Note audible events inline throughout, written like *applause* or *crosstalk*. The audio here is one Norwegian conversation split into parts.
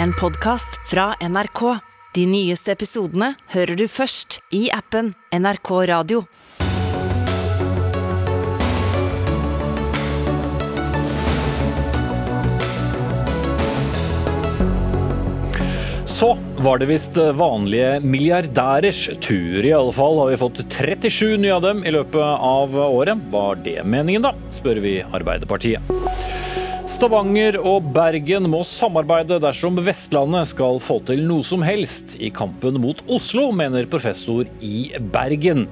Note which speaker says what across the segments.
Speaker 1: en podkast fra NRK. De nyeste episodene hører du først i appen NRK Radio.
Speaker 2: Så var det visst vanlige milliardærers tur. I alle fall har vi fått 37 nye av dem i løpet av året. Var det meningen, da? spør vi Arbeiderpartiet. Stavanger og Bergen må samarbeide dersom Vestlandet skal få til noe som helst i kampen mot Oslo, mener professor i Bergen.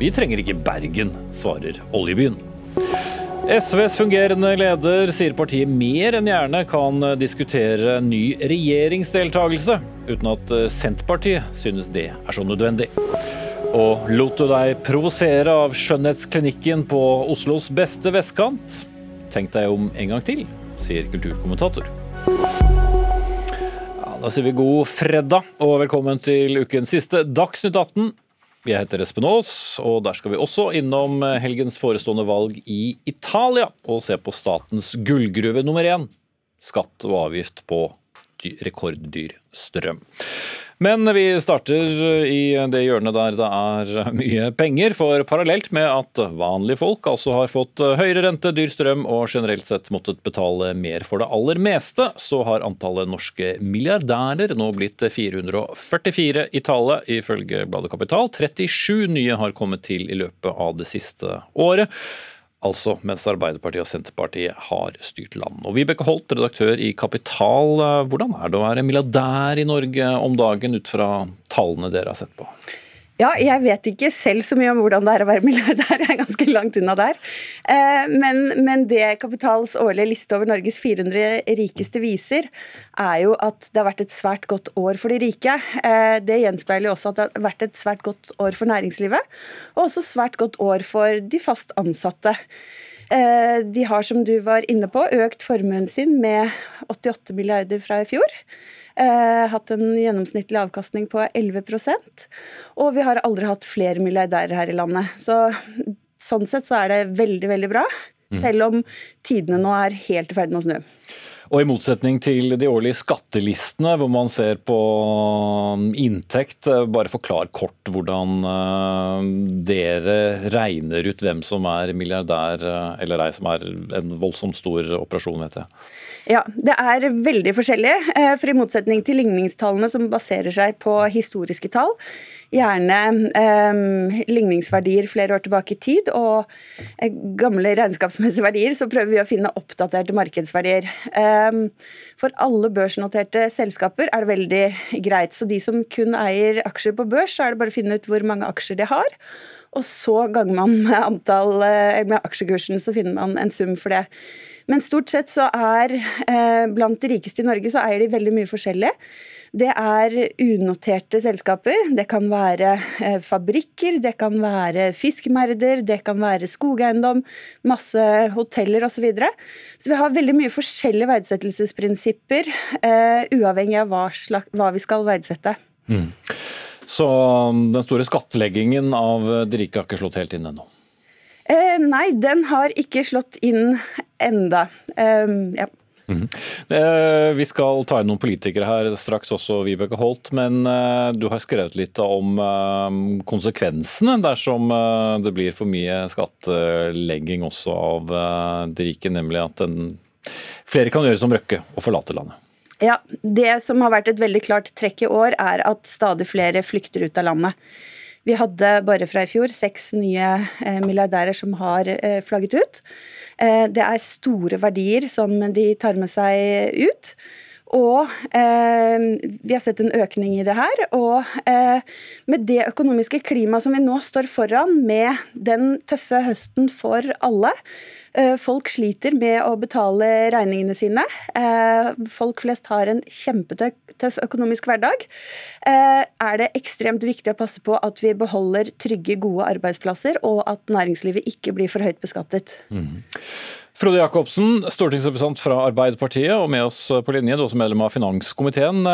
Speaker 2: Vi trenger ikke Bergen, svarer oljebyen. SVs fungerende leder sier partiet mer enn gjerne kan diskutere ny regjeringsdeltakelse, uten at Senterpartiet synes det er så nødvendig. Og lot du deg provosere av skjønnhetsklinikken på Oslos beste vestkant? Tenk deg om en gang til, sier kulturkommentator. Ja, da sier vi god fredag og velkommen til ukens siste Dagsnytt 18. Jeg heter Espen Aas, og der skal vi også innom helgens forestående valg i Italia og se på statens gullgruve nummer én skatt og avgift på rekorddyr strøm. Men vi starter i det hjørnet der det er mye penger, for parallelt med at vanlige folk altså har fått høyere rente, dyr strøm og generelt sett måttet betale mer for det aller meste, så har antallet norske milliardærer nå blitt 444 i tallet, ifølge bladet Kapital. 37 nye har kommet til i løpet av det siste året. Altså mens Arbeiderpartiet og Senterpartiet har styrt landet. Og Vibeke Holt, redaktør i Kapital, hvordan er det å være milliardær i Norge om dagen ut fra tallene dere har sett på?
Speaker 3: Ja, jeg vet ikke selv så mye om hvordan det er å være milliardær, *laughs* jeg er ganske langt unna der. Men, men, det Kapitals årlige liste over Norges 400 rikeste viser, er jo at det har vært et svært godt år for de rike. Det gjenspeiler også at det har vært et svært godt år for næringslivet, og også svært godt år for de fast ansatte. De har, som du var inne på, økt formuen sin med 88 milliarder fra i fjor. Eh, hatt en gjennomsnittlig avkastning på 11% og vi har aldri hatt flere milliardærer her i landet. Så sånn sett så er det veldig, veldig bra. Mm. Selv om tidene nå er helt i ferd med å snu.
Speaker 2: Og I motsetning til de årlige skattelistene, hvor man ser på um, inntekt, eh, bare forklar kort hvordan eh, dere regner ut hvem som er milliardær eh, eller ei, som er en voldsomt stor operasjon, vet jeg.
Speaker 3: Ja, det er veldig forskjellig. For i motsetning til ligningstallene som baserer seg på historiske tall, gjerne eh, ligningsverdier flere år tilbake i tid og eh, gamle regnskapsmessige verdier, så prøver vi å finne oppdaterte markedsverdier. Eh, for alle børsnoterte selskaper er det veldig greit. Så de som kun eier aksjer på børs, så er det bare å finne ut hvor mange aksjer de har. Og så ganger man med, antall, eh, med aksjekursen, så finner man en sum for det. Men stort sett så er eh, blant de rikeste i Norge så eier de veldig mye forskjellig. Det er unoterte selskaper. Det kan være eh, fabrikker, det kan være fiskemerder, det kan være skogeiendom, masse hoteller osv. Så, videre. så vi har veldig mye forskjellige verdsettelsesprinsipper, uh, uavhengig av hva, slag, hva, vi skal verdsette. Mm.
Speaker 2: Så um, den store skattleggingen av de rike har ikke slått helt inn ennå?
Speaker 3: Uh, nei, den har ikke slått inn enda. Eh, ja.
Speaker 2: Mm. Vi skal ta inn noen politikere her straks også, Vibeke Holt. Men eh, du har skrevet litt om eh, konsekvensene dersom det blir for mye skattlegging også av de rike, nemlig at den, flere kan gjøre som Røkke og forlate landet.
Speaker 3: Ja, Det som har vært et veldig klart trekk i år, er at stadig flere flykter ut av landet. Vi hadde bare fra i fjor seks nye milliardærer som har flagget ut. Eh, det er store verdier som de tar med seg ut. Og eh, vi har sett en økning i det her. Og eh, med det økonomiske klimaet som vi nå står foran, med den tøffe høsten for alle, Eh, folk sliter med å betale regningene sine. Eh, folk flest har en kjempetøff økonomisk hverdag. Eh, er det ekstremt viktig å passe på at vi beholder trygge, gode arbeidsplasser, og at næringslivet ikke blir for høyt beskattet. Mm.
Speaker 2: Frode Jacobsen, stortingsrepresentant fra Arbeiderpartiet og med oss på linje, du er også medlem av finanskomiteen.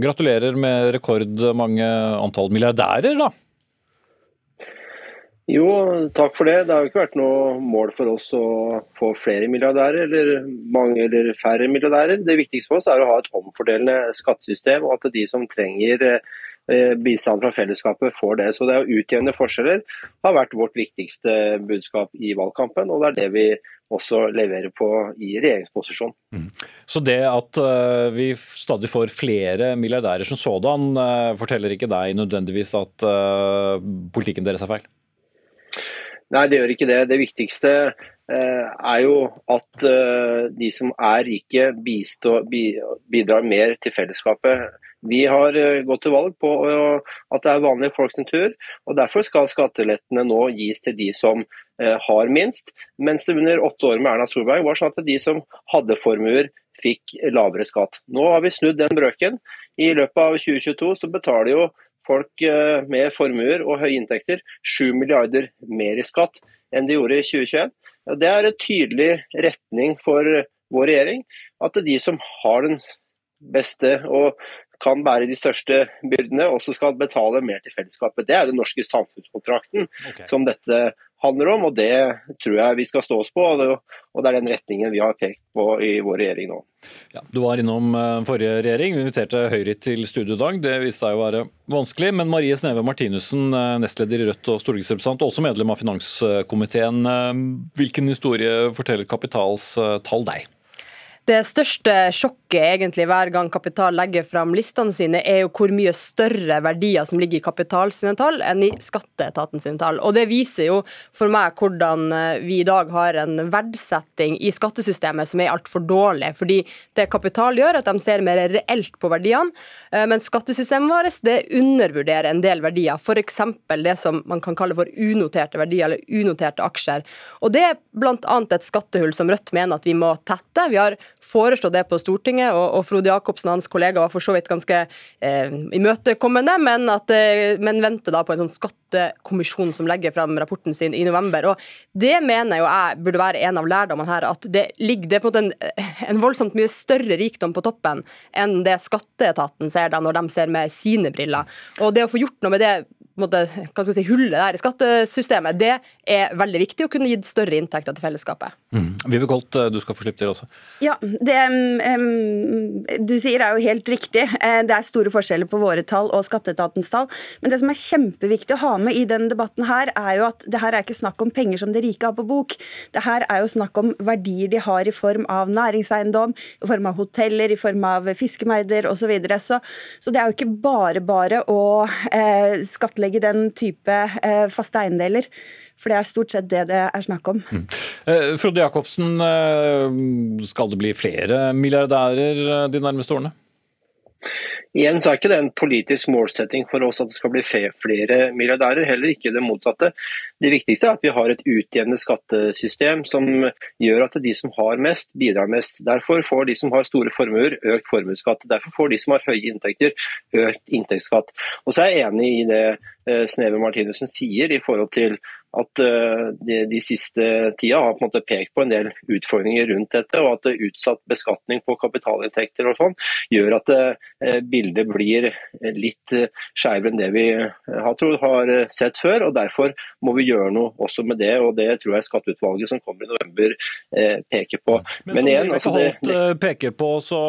Speaker 2: Gratulerer med rekordmange antall milliardærer, da.
Speaker 4: Jo, takk for det. Det har jo ikke vært noe mål for oss å få flere milliardærer eller mange eller færre milliardærer. Det viktigste for oss er å ha et omfordelende skattesystem, og at de som trenger eh, bistand fra fellesskapet får det. Så det å utjevne forskjeller har vært vårt viktigste budskap i valgkampen, og det er det vi også leverer på i regjeringsposisjon. Mm.
Speaker 2: Så det at uh, vi stadig får flere milliardærer som sådan, uh, forteller ikke deg nødvendigvis at uh, politikken deres er feil?
Speaker 4: Nei, det gjør ikke det. Det viktigste eh, er jo at eh, de som er rike bistår, bidrar mer til fellesskapet. Vi har eh, gått til valg på at det er vanlige folks tur, og derfor skal skattelettene nå gis til de som har minst. Mens det under åtte år med Erna Solberg var sånn at de som hadde formuer, fikk lavere skatt. Nå har vi snudd den brøken. I løpet av 2022 så betaler jo folk eh, med formuer og høye inntekter 7 milliarder mer i skatt enn de gjorde i 2021. Det er en tydelig retning for vår regjering. At de som har den beste og kan bære de største byrdene, også skal betale mer til fellesskapet. Det er den norske samfunnskontrakten okay. som dette handler om, og det tror jeg vi skal stå oss på. Og det er den retningen vi har pekt på i vår regjering nå.
Speaker 2: Ja, du var innom eh, forrige regjering. Vi inviterte Høyre til studiedag. Det viste seg å være vanskelig. Men Marie Sneve Martinussen, eh, nestleder i Rødt og stortingsrepresentant, også medlem av finanskomiteen. Eh, hvilken historie forteller Kapitals tall deg?
Speaker 5: Det største sjokket egentlig hver gang Kapital legger fram listene sine, er jo hvor mye større verdier som ligger i Kapital sine tall enn i Skatteetaten sine tall. Og Det viser jo for meg hvordan eh, vi i dag har en verdsetting i skattesystemet som er altfor dårlig. Fordi det Kapital gjør, at de ser mer reelt på verdiene, eh, men skattesystemet vårt det undervurderer en del verdier. F.eks. det som man kan kalle for unoterte verdier, eller unoterte aksjer. Og Det er bl.a. et skattehull som Rødt mener at vi må tette. Vi har foreslå det på Stortinget, og, og Frode Jacobsen og hans kollega var for så vidt ganske eh, imøtekommende, men, at, eh, men venter da på en sånn skattekommisjon som legger fram rapporten sin i november. og Det mener jo jeg burde være en av lærdommene her, at det ligger det på en, en, voldsomt mye større rikdom på toppen enn det skatteetaten ser da når de ser med sine briller. Og det å få gjort noe med det måte, hva skal si, hullet der i skattesystemet, det er veldig viktig å kunne gi større inntekter til fellesskapet.
Speaker 2: Mm. Vive Kolt, eh, du skal få slippe til også.
Speaker 3: Ja, det um, du sier er jo helt riktig. Eh, det er store forskjeller på våre tall og skatteetatens tall. Men det som er kjempeviktig å ha med i denne debatten her, er jo at det her er ikke snakk om penger som de rike har på bok. Det her er jo snakk om verdier de har i form av næringseiendom, i form av hoteller, i form av fiskemeider osv. Så, videre. så Så det er jo ikke bare bare å eh, skattlegge skattlegge den type eh, faste eiendeler. For det er stort sett det det er snakk om. Mm.
Speaker 2: Eh, Frode Jacobsen, eh, skal det bli flere milliardærer de nærmeste årene?
Speaker 4: Igjen så er ikke det en politisk målsetting for oss at det skal bli flere milliardærer, heller ikke det motsatte. Det viktigste er at vi har et utjevnet skattesystem som gjør at de som har mest, bidrar mest. Derfor får de som har store formuer, økt formuesskatt. Derfor får de som har høye inntekter, økt inntektsskatt. Og så er jeg enig i det eh, Sneve Martinussen sier i forhold til at eh, de, de, siste tida har på en måte pekt på en del utfordringer rundt dette, og at utsatt beskatning på kapitalinntekter og sånn gjør at eh, bildet blir litt skjevere enn det vi har, tror, har sett før. og Derfor må vi gjøre noe også med det, og det tror jeg Skatteutvalget som kommer i november peker på.
Speaker 2: Men, Men igjen, altså det, peker på, så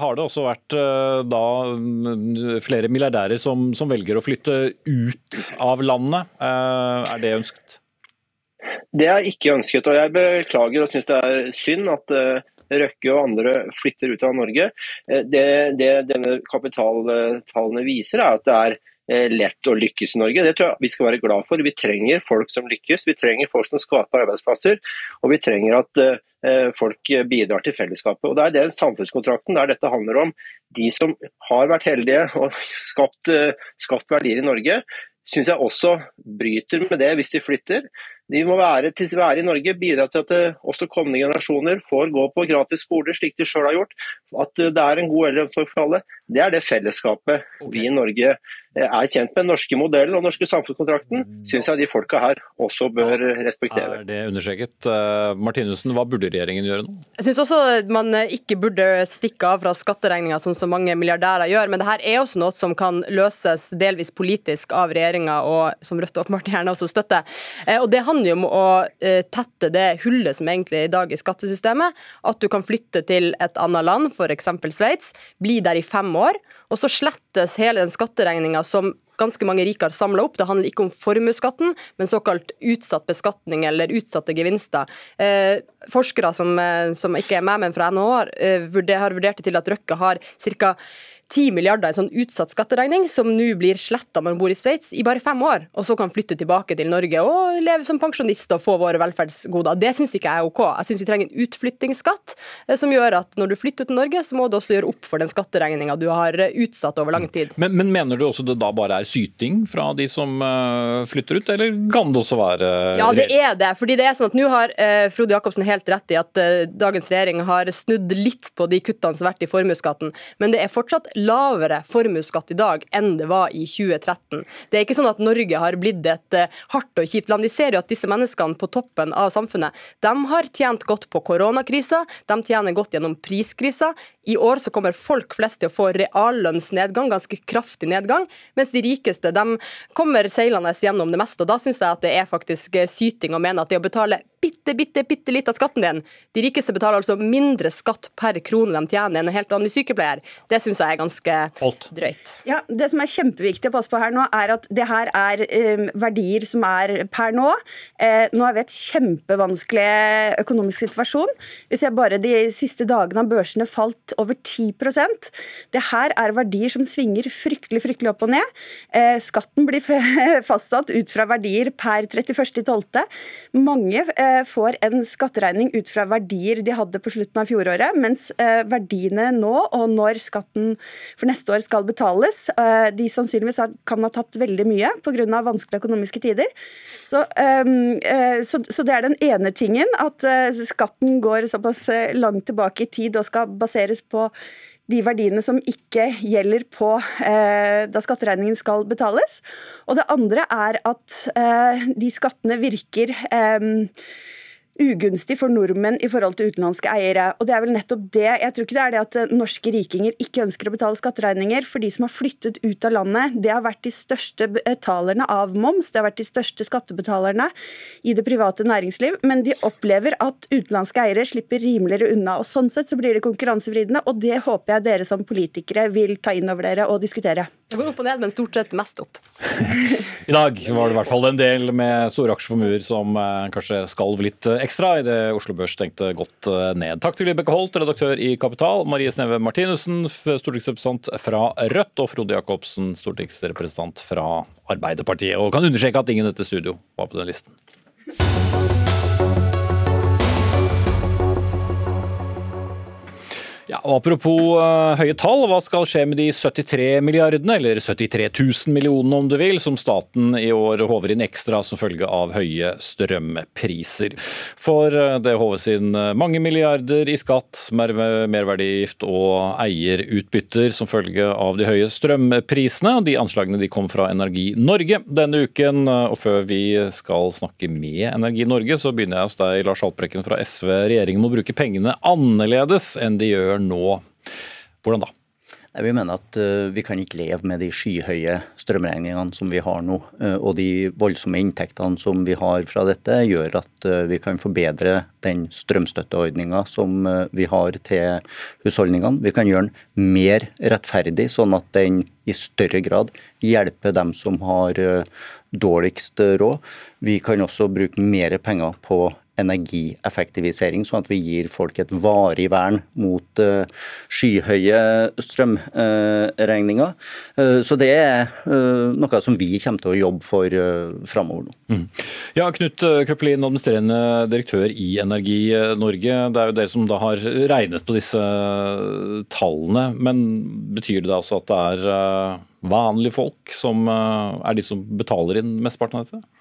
Speaker 2: har det også vært da flere milliardærer som, som velger å flytte ut av landet. Er det ønsket?
Speaker 4: Det er ikke ønsket, og jeg beklager og syns det er synd at eh, Røkke og andre flytter ut av Norge. Eh, det, det denne kapitaltallene viser, er at det er eh, lett å lykkes i Norge. Det tror jeg vi skal være glad for. Vi trenger folk som lykkes, vi trenger folk som skaper arbeidsplasser, og vi trenger at folk bidrar til fellesskapet. Og Det er den samfunnskontrakten der dette handler om. De som har vært heldige og skapt, skapt verdier i Norge, syns jeg også bryter med det hvis de flytter. De må være, være, i Norge, bidra til at eh, også kommende generasjoner får gå på gratis skole, slik de sjøl har gjort. At eh, det er en god eldreomsorg for alle. Det er det fellesskapet vi i Norge eh, er kjent med. Den norske modellen og den norske samfunnskontrakten syns jeg de folka her også bør respektere.
Speaker 2: Er det understreket? Uh, Martinussen, hva burde regjeringen gjøre nå?
Speaker 5: Jeg syns også man ikke burde stikke av fra skatteregninga, sånn som mange milliardærer gjør. Men det her er også noe som kan løses delvis politisk av regjeringa, og som Rødt åpenbart gjerne også støtter. Eh, og Det handler jo om å tette det hullet som egentlig er i dag i skattesystemet. At du kan flytte til et annet land, f.eks. Sveits, bli der i fem år, og så slettes hele den skatteregninga som ganske mange rike har samla opp. Det handler ikke om formuesskatten, men såkalt utsatt beskatning eller utsatte gevinster. Eh, forskere som, eh, som, ikke er med, men fra NHO, eh, har vurdert det til at Røkke har ca. 10 milliarder i sånn utsatt skatteregning, som nå blir sletta når man bor i Sveits i bare fem år, og så kan flytte tilbake til Norge og leve som pensjonist og få våre velferdsgoder. Det syns ikke jeg er OK. Jeg syns vi trenger en utflyttingsskatt eh, som gjør at når du flytter til Norge, så må du også gjøre opp for den skatteregninga du har eh, utsatt over lang tid.
Speaker 2: Men, men, mener du også det da bare er syting fra de som uh, flytter ut, eller kan det også være
Speaker 5: Ja, det er det. fordi det er sånn at nå har Frode Jacobsen helt rett i at dagens regjering har snudd litt på de kuttene som har vært i formuesskatten, men det er fortsatt lavere formuesskatt i dag enn det var i 2013. Det er ikke sånn at Norge har blitt et eh, hardt og kjipt land. Vi ser jo at disse menneskene på toppen av samfunnet de har tjent godt på koronakrisa, de tjener godt gjennom priskrisa. I år så kommer folk flest til å få reallønnsnedgang, ganske kraftig nedgang, mens de rikeste de kommer seilende gjennom det meste. og Da syns jeg at det er faktisk syting å mene at det å betale bitte, bitte, bitte litt av skatten din De rikeste betaler altså mindre skatt per krone de tjener enn en helt vanlig sykepleier. Det syns jeg er ganske drøyt.
Speaker 3: Ja, Det som er kjempeviktig å passe på her nå, er at det her er um, verdier som er per nå. Eh, nå er vi i et kjempevanskelig økonomisk situasjon. Vi ser bare de siste dagene har børsene falt over 10% Det her er verdier som svinger fryktelig fryktelig opp og ned. Eh, skatten blir *laughs* fastsatt ut fra verdier per 31.12. Mange eh, får en skatteregning ut fra verdier de hadde på slutten av fjoråret, mens eh, verdiene nå, og når skatten for neste år skal betales, eh, de sannsynligvis kan ha tapt veldig mye pga. vanskelige økonomiske tider. Ehm, eh, så, så, det er den ene tingen, at eh, skatten går såpass langt tilbake i tid og skal baseres på de verdiene som ikke gjelder på eh, da skatteregningen skal betales. Og det andre er at eh, de skattene virker eh, ugunstig for nordmenn i forhold til utenlandske eiere. Og det er vel nettopp det. Jeg tror ikke det er det at norske rikinger ikke ønsker å betale skatteregninger. For de som har flyttet ut av landet, det har vært de største betalerne av moms. Det har vært de største skattebetalerne i det private næringsliv. Men de opplever at utenlandske eiere slipper rimeligere unna. og Sånn sett så blir det konkurransevridende, og det håper jeg dere som politikere vil ta inn over dere og diskutere.
Speaker 5: Det går opp og ned, men stort sett mest opp. *laughs*
Speaker 2: I dag var det i hvert fall en del med store aksjeformuer som eh, kanskje skalv litt eh, ekstra idet Oslo Børs stengte godt eh, ned. Takk til Vibeke Holt, redaktør i Kapital, Marie Sneve Martinussen, stortingsrepresentant fra Rødt, og Frode Jacobsen, stortingsrepresentant fra Arbeiderpartiet. Og kan understreke at ingen i dette studio var på den listen. Ja, og Apropos uh, høye tall, hva skal skje med de 73 milliardene, eller 73 000 millionene om du vil, som staten i år håver inn ekstra som følge av høye strømpriser? For uh, det håves inn uh, mange milliarder i skatt, mer merverdigift og eierutbytter som følge av de høye strømprisene. De anslagene de kom fra Energi Norge denne uken. Og før vi skal snakke med Energi Norge, så begynner jeg hos deg, Lars Haltbrekken fra SV. Regjeringen må bruke pengene annerledes enn de gjør gjør nå. Hvordan da?
Speaker 6: Vi mener at uh, vi kan ikke leve med de skyhøye strømregningene som vi har nå. Uh, og de voldsomme inntektene som vi har fra dette, gjør at uh, vi kan forbedre den strømstøtteordninga som vi har til husholdningene. Vi kan gjøre den mer rettferdig, sånn at den i større grad hjelper dem som har dårligst råd. Vi kan også bruke mer penger på energieffektivisering, sånn at vi gir folk et varig vern mot uh, skyhøye strømregninger. Uh, så det er uh, noe som vi kommer til å jobbe for framover nå. Mm.
Speaker 2: Ja, Knut Krøpelin, administrerende direktør i Energi Norge. Det er jo dere som da har regnet på disse tallene. Men betyr det da også at det er vanlige folk som er de som betaler inn mesteparten av dette?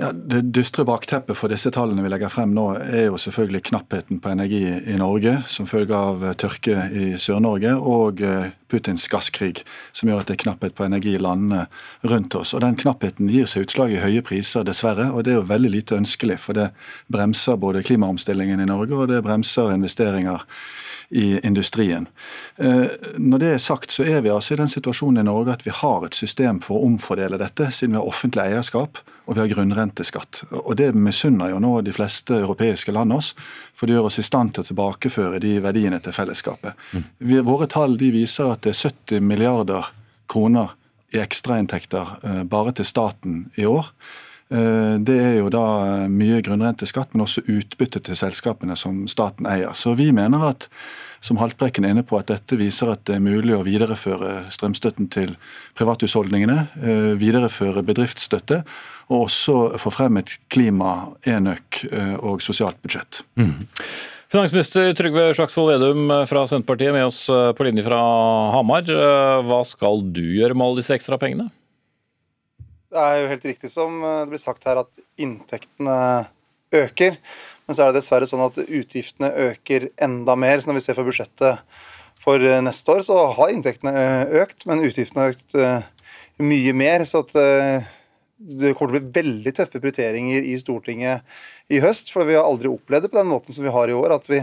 Speaker 7: Ja, Det dystre bakteppet for disse tallene vi legger frem nå, er jo selvfølgelig knappheten på energi i Norge som følge av tørke i Sør-Norge og eh, Putins gasskrig, som gjør at det er knapphet på energi i landene rundt oss. Og Den knappheten gir seg utslag i høye priser, dessverre. og Det er jo veldig lite ønskelig, for det bremser både klimaomstillingen i Norge og det bremser investeringer i industrien. Eh, når det er sagt, så er vi altså i den situasjonen i Norge at vi har et system for å omfordele dette, siden vi har offentlig eierskap og vi har grunnrenteskatt. Og Det misunner jo nå de fleste europeiske land oss, for det gjør oss i stand til å tilbakeføre de verdiene til fellesskapet. Vi, våre tall de viser at det er 70 milliarder kroner i ekstrainntekter eh, bare til staten i år. Eh, det er jo da mye grunnrenteskatt, men også utbytte til selskapene som staten eier. Så vi mener at som Haltbrekken er inne på, at dette viser at det er mulig å videreføre strømstøtten til privathusholdningene, eh, videreføre bedriftsstøtte, og også få frem et klima-, enøk- eh, og sosialt budsjett. Mm.
Speaker 2: Finansminister Trygve Slagsvold Vedum fra Senterpartiet med oss på linje fra Hamar. Hva skal du gjøre med alle disse ekstra pengene?
Speaker 8: Det er jo helt riktig som eh, det blir sagt her, at inntektene øker. Men så er det dessverre sånn at utgiftene øker enda mer. Så når vi ser for budsjettet for eh, neste år, så har inntektene eh, økt, men utgiftene har økt mye mer. Så at det kommer til å bli veldig tøffe prioriteringer i Stortinget i høst. For vi har aldri opplevd det på den måten som vi har i år. At vi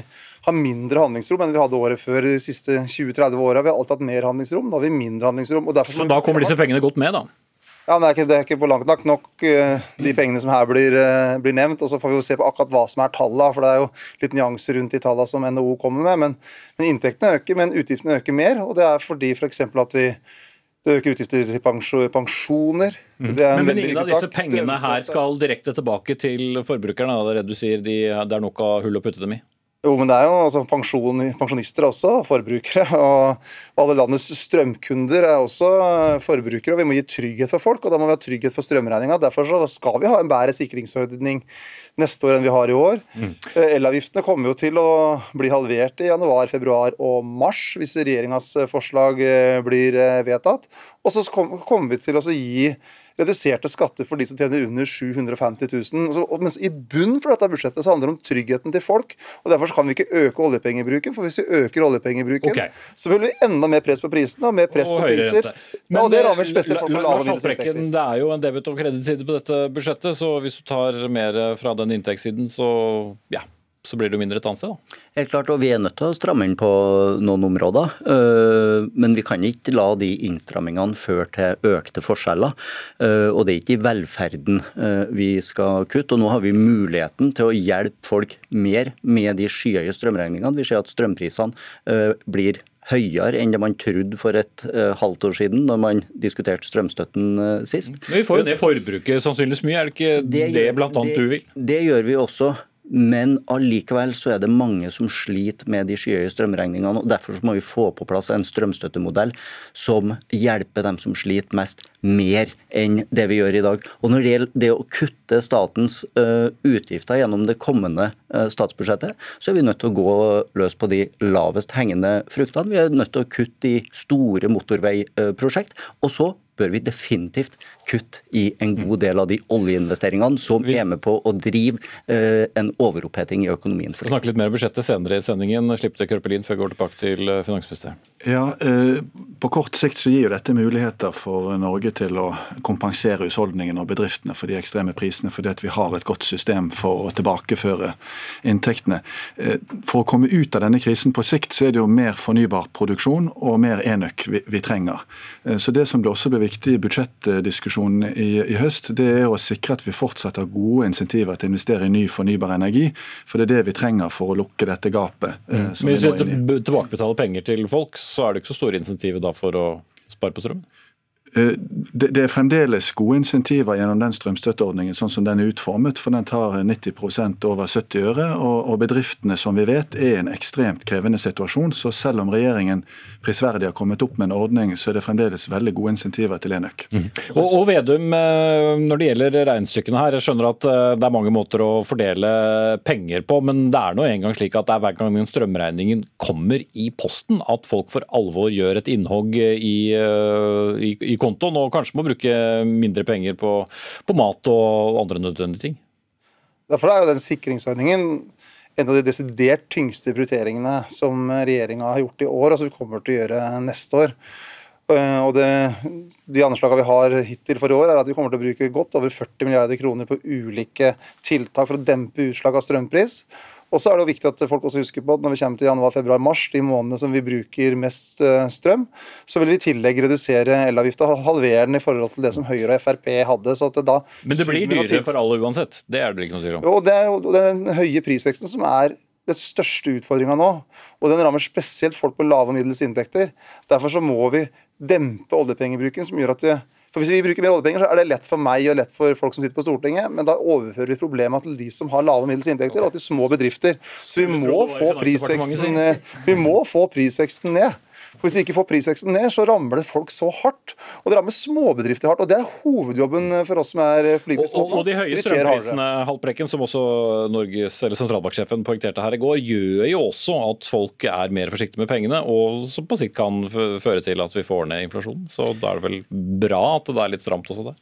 Speaker 8: har mindre handlingsrom enn vi hadde året før de siste 20-30 åra. Vi har alltid hatt mer handlingsrom, nå har vi mindre handlingsrom.
Speaker 2: så da kommer disse pengene godt med, da?
Speaker 8: Ja, det er, ikke, det er ikke på langt nok nok uh, de pengene som her blir, uh, blir, nevnt. og Så får vi jo se på akkurat hva som er tallene, for det er jo litt nyanser rundt de tallene som NHO kommer med. Men, men, inntektene øker, men utgiftene øker mer. og Det er fordi f.eks. For at vi det øker utgifter til pensjoner.
Speaker 2: Mm. men, men ingen av disse pengene her skal direkte tilbake til forbrukerne? Er det du sier de, det er nok av hull å putte dem i?
Speaker 8: Jo, men det er jo altså, pensjon, pensjonister er også forbrukere. *laughs* Og alle landets strømkunder er også forbrukere. og Vi må gi trygghet for folk, og da må vi ha trygghet for strømregninga. Derfor skal vi ha en bedre sikringsordning neste år enn vi har i år. Mm. Eh, elavgiftene kommer jo til å bli halvert i januar, februar og mars hvis regjeringas forslag eh, blir eh, vedtatt. Og så kommer vi til å gi reduserte skatter for de som tjener under 750 000. Så, mens i bunnen for dette budsjettet så handler det om tryggheten til folk. og Derfor kan vi ikke øke oljepengebruken. For hvis vi øker oljepengebruken, okay. så vil vi enda mer press på prisene og mer press og på priser. Men, ja, og det rammer eh, spesielt folk med lave
Speaker 2: inntekter. Det er jo en debit- og kredittside på dette budsjettet, så hvis du tar mer fra den inntektssiden, så ja, så blir det jo mindre et annet sted. da.
Speaker 6: Helt klart, og Vi er nødt til å stramme inn på noen områder. Øh, men vi kan ikke la de innstrammingene føre til økte forskjeller. Øh, og det er ikke i velferden øh, vi skal kutte. og Nå har vi muligheten til å hjelpe folk mer med de skyhøye strømregningene. Vi ser at strømprisene blir høyere enn det man trodde for et uh, halvt år siden, når man diskuterte strømstøtten uh, sist.
Speaker 2: Men Vi får jo ned forbruket sannsynligvis mye, er det ikke det, det
Speaker 6: det,
Speaker 2: du vil?
Speaker 6: Det gjør vi også. Men allikevel så er det mange som sliter med de skyhøye strømregningene. og Derfor må vi få på plass en strømstøttemodell som hjelper dem som sliter mest, mer enn det vi gjør i dag. Og Når det gjelder det å kutte statens uh, utgifter gjennom det kommende uh, statsbudsjettet, så er vi nødt til å gå løs på de lavest hengende fruktene. Vi er nødt til å kutte i store motorveiprosjekt. og så bør vi definitivt kutte i en god del av de oljeinvesteringene som er med på å drive eh, en overoppheting i økonomien.
Speaker 2: Vi skal snakke litt mer om budsjettet senere i sendingen. Slipp til Kørpelin før vi går tilbake til eh, finansministeren.
Speaker 7: Ja, eh, På kort sikt så gir jo dette muligheter for Norge til å kompensere husholdningene og bedriftene for de ekstreme prisene, fordi at vi har et godt system for å tilbakeføre inntektene. Eh, for å komme ut av denne krisen på sikt, så er det jo mer fornybar produksjon og mer enøk vi, vi trenger. Eh, så Det som det også blir viktig i budsjettdiskusjonen i, i, høst, det er å sikre at vi fortsatt har gode insentiver til å investere i ny fornybar energi. For det er det vi trenger for å lukke dette gapet.
Speaker 2: Mm. Men Hvis vi tilbakebetaler penger til folk, så er det ikke så store insentiver da for å spare på strøm?
Speaker 7: Eh, det er fremdeles gode insentiver gjennom den strømstøtteordningen sånn som den er utformet, for den tar 90 over 70 øre. Og bedriftene som vi vet er i en ekstremt krevende situasjon. Så selv om regjeringen prisverdig har kommet opp med en ordning, så er det fremdeles veldig gode insentiver til enøk. Mm.
Speaker 2: Og, og, Vedum, eh, når det gjelder regnestykkene her, jeg skjønner at eh, det er mange måter å fordele penger på, men det er nå engang slik at det er hver gang strømregningen kommer i posten at folk for alvor gjør et innhogg i, i, i kontoen og kanskje må bruke mindre penger på, på mat og andre nødvendige ting.
Speaker 8: Derfor er jo den sikringsordningen en av de desidert tyngste prioriteringene som regjeringa har gjort i år, og som vi kommer til å gjøre neste år. Eh, og det, De anslagene vi har hittil for i år, er at vi kommer til å bruke godt over 40 milliarder kroner på ulike tiltak for å dempe utslag av strømpris. Og så er det jo viktig at folk også husker på at når vi kommer til januar, februar, mars, de månedene som vi bruker mest eh, strøm, så vil vi i tillegg redusere elavgifta, halvere den i forhold til det som Høyre og Frp hadde. så at det da...
Speaker 2: Men det blir dyrere for alle uansett? Det er det ikke noe tvil om?
Speaker 8: Jo, det er jo den høye prisveksten som er den største utfordringa nå. Og den rammer spesielt folk på lave og middels inntekter. Derfor så må vi dempe oljepengebruken, som gjør at vi for Hvis vi bruker mer oljepenger, så er det lett for meg og lett for folk som sitter på Stortinget, men da overfører vi problemet til de som har lave og middels inntekter, og til små bedrifter. Så vi må få prisveksten, vi må få prisveksten ned. For Hvis vi ikke får prisveksten ned, så rammer det folk så hardt. Og det rammer småbedrifter hardt. og Det er hovedjobben for oss som er politisk
Speaker 2: og, og, og de høye strømprisene Haltbrekken, som også Norges, eller sentralbanksjefen poengterte her i går, gjør jo også at folk er mer forsiktige med pengene, og som på sikt kan føre til at vi får ned inflasjonen. Så da er det vel bra at det er litt stramt også der?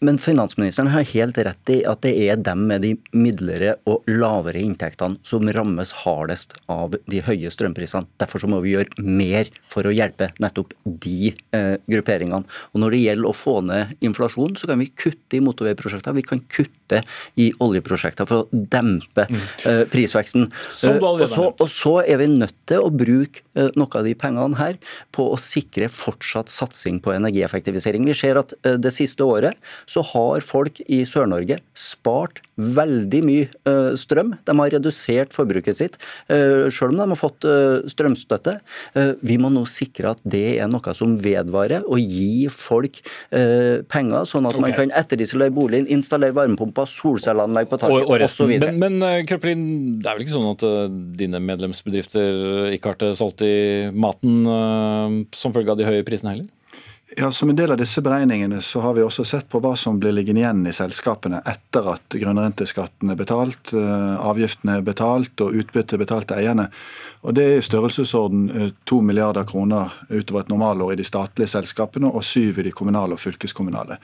Speaker 6: Men finansministeren har helt rett i at det er dem med de midlere og lavere inntektene som rammes hardest av de høye strømprisene. Derfor så må vi gjøre mer for å hjelpe nettopp de eh, grupperingene. Og Når det gjelder å få ned inflasjon, så kan vi kutte i motorveiprosjekter. Vi kan kutte i oljeprosjekter for å dempe mm. eh, prisveksten. Eh, og, så, og, så, er vi nødt til å bruke eh, noe av de pengene her på å sikre fortsatt satsing på energieffektivisering. Vi ser at eh, det siste året så har folk i Sør-Norge spart veldig mye eh, strøm. De har redusert forbruket sitt, eh, selv om de har fått eh, strømstøtte. Vi må nå sikre at det er noe som vedvarer, og gi folk penger, sånn at okay. man kan etterisolere boligen, installere varmepumper, solcelleanlegg på taket osv.
Speaker 2: Men, men Krøplin, det er vel ikke sånn at dine medlemsbedrifter ikke har til salt i maten som følge av de høye prisene heller?
Speaker 7: Ja, Som en del av disse beregningene så har vi også sett på hva som blir liggende igjen i selskapene etter at grunnrenteskatten er betalt, eh, avgiftene er betalt og utbyttet betalt til eierne. Og Det er i størrelsesorden 2 eh, milliarder kroner utover et normalår i de statlige selskapene og 7 i de kommunale og fylkeskommunale.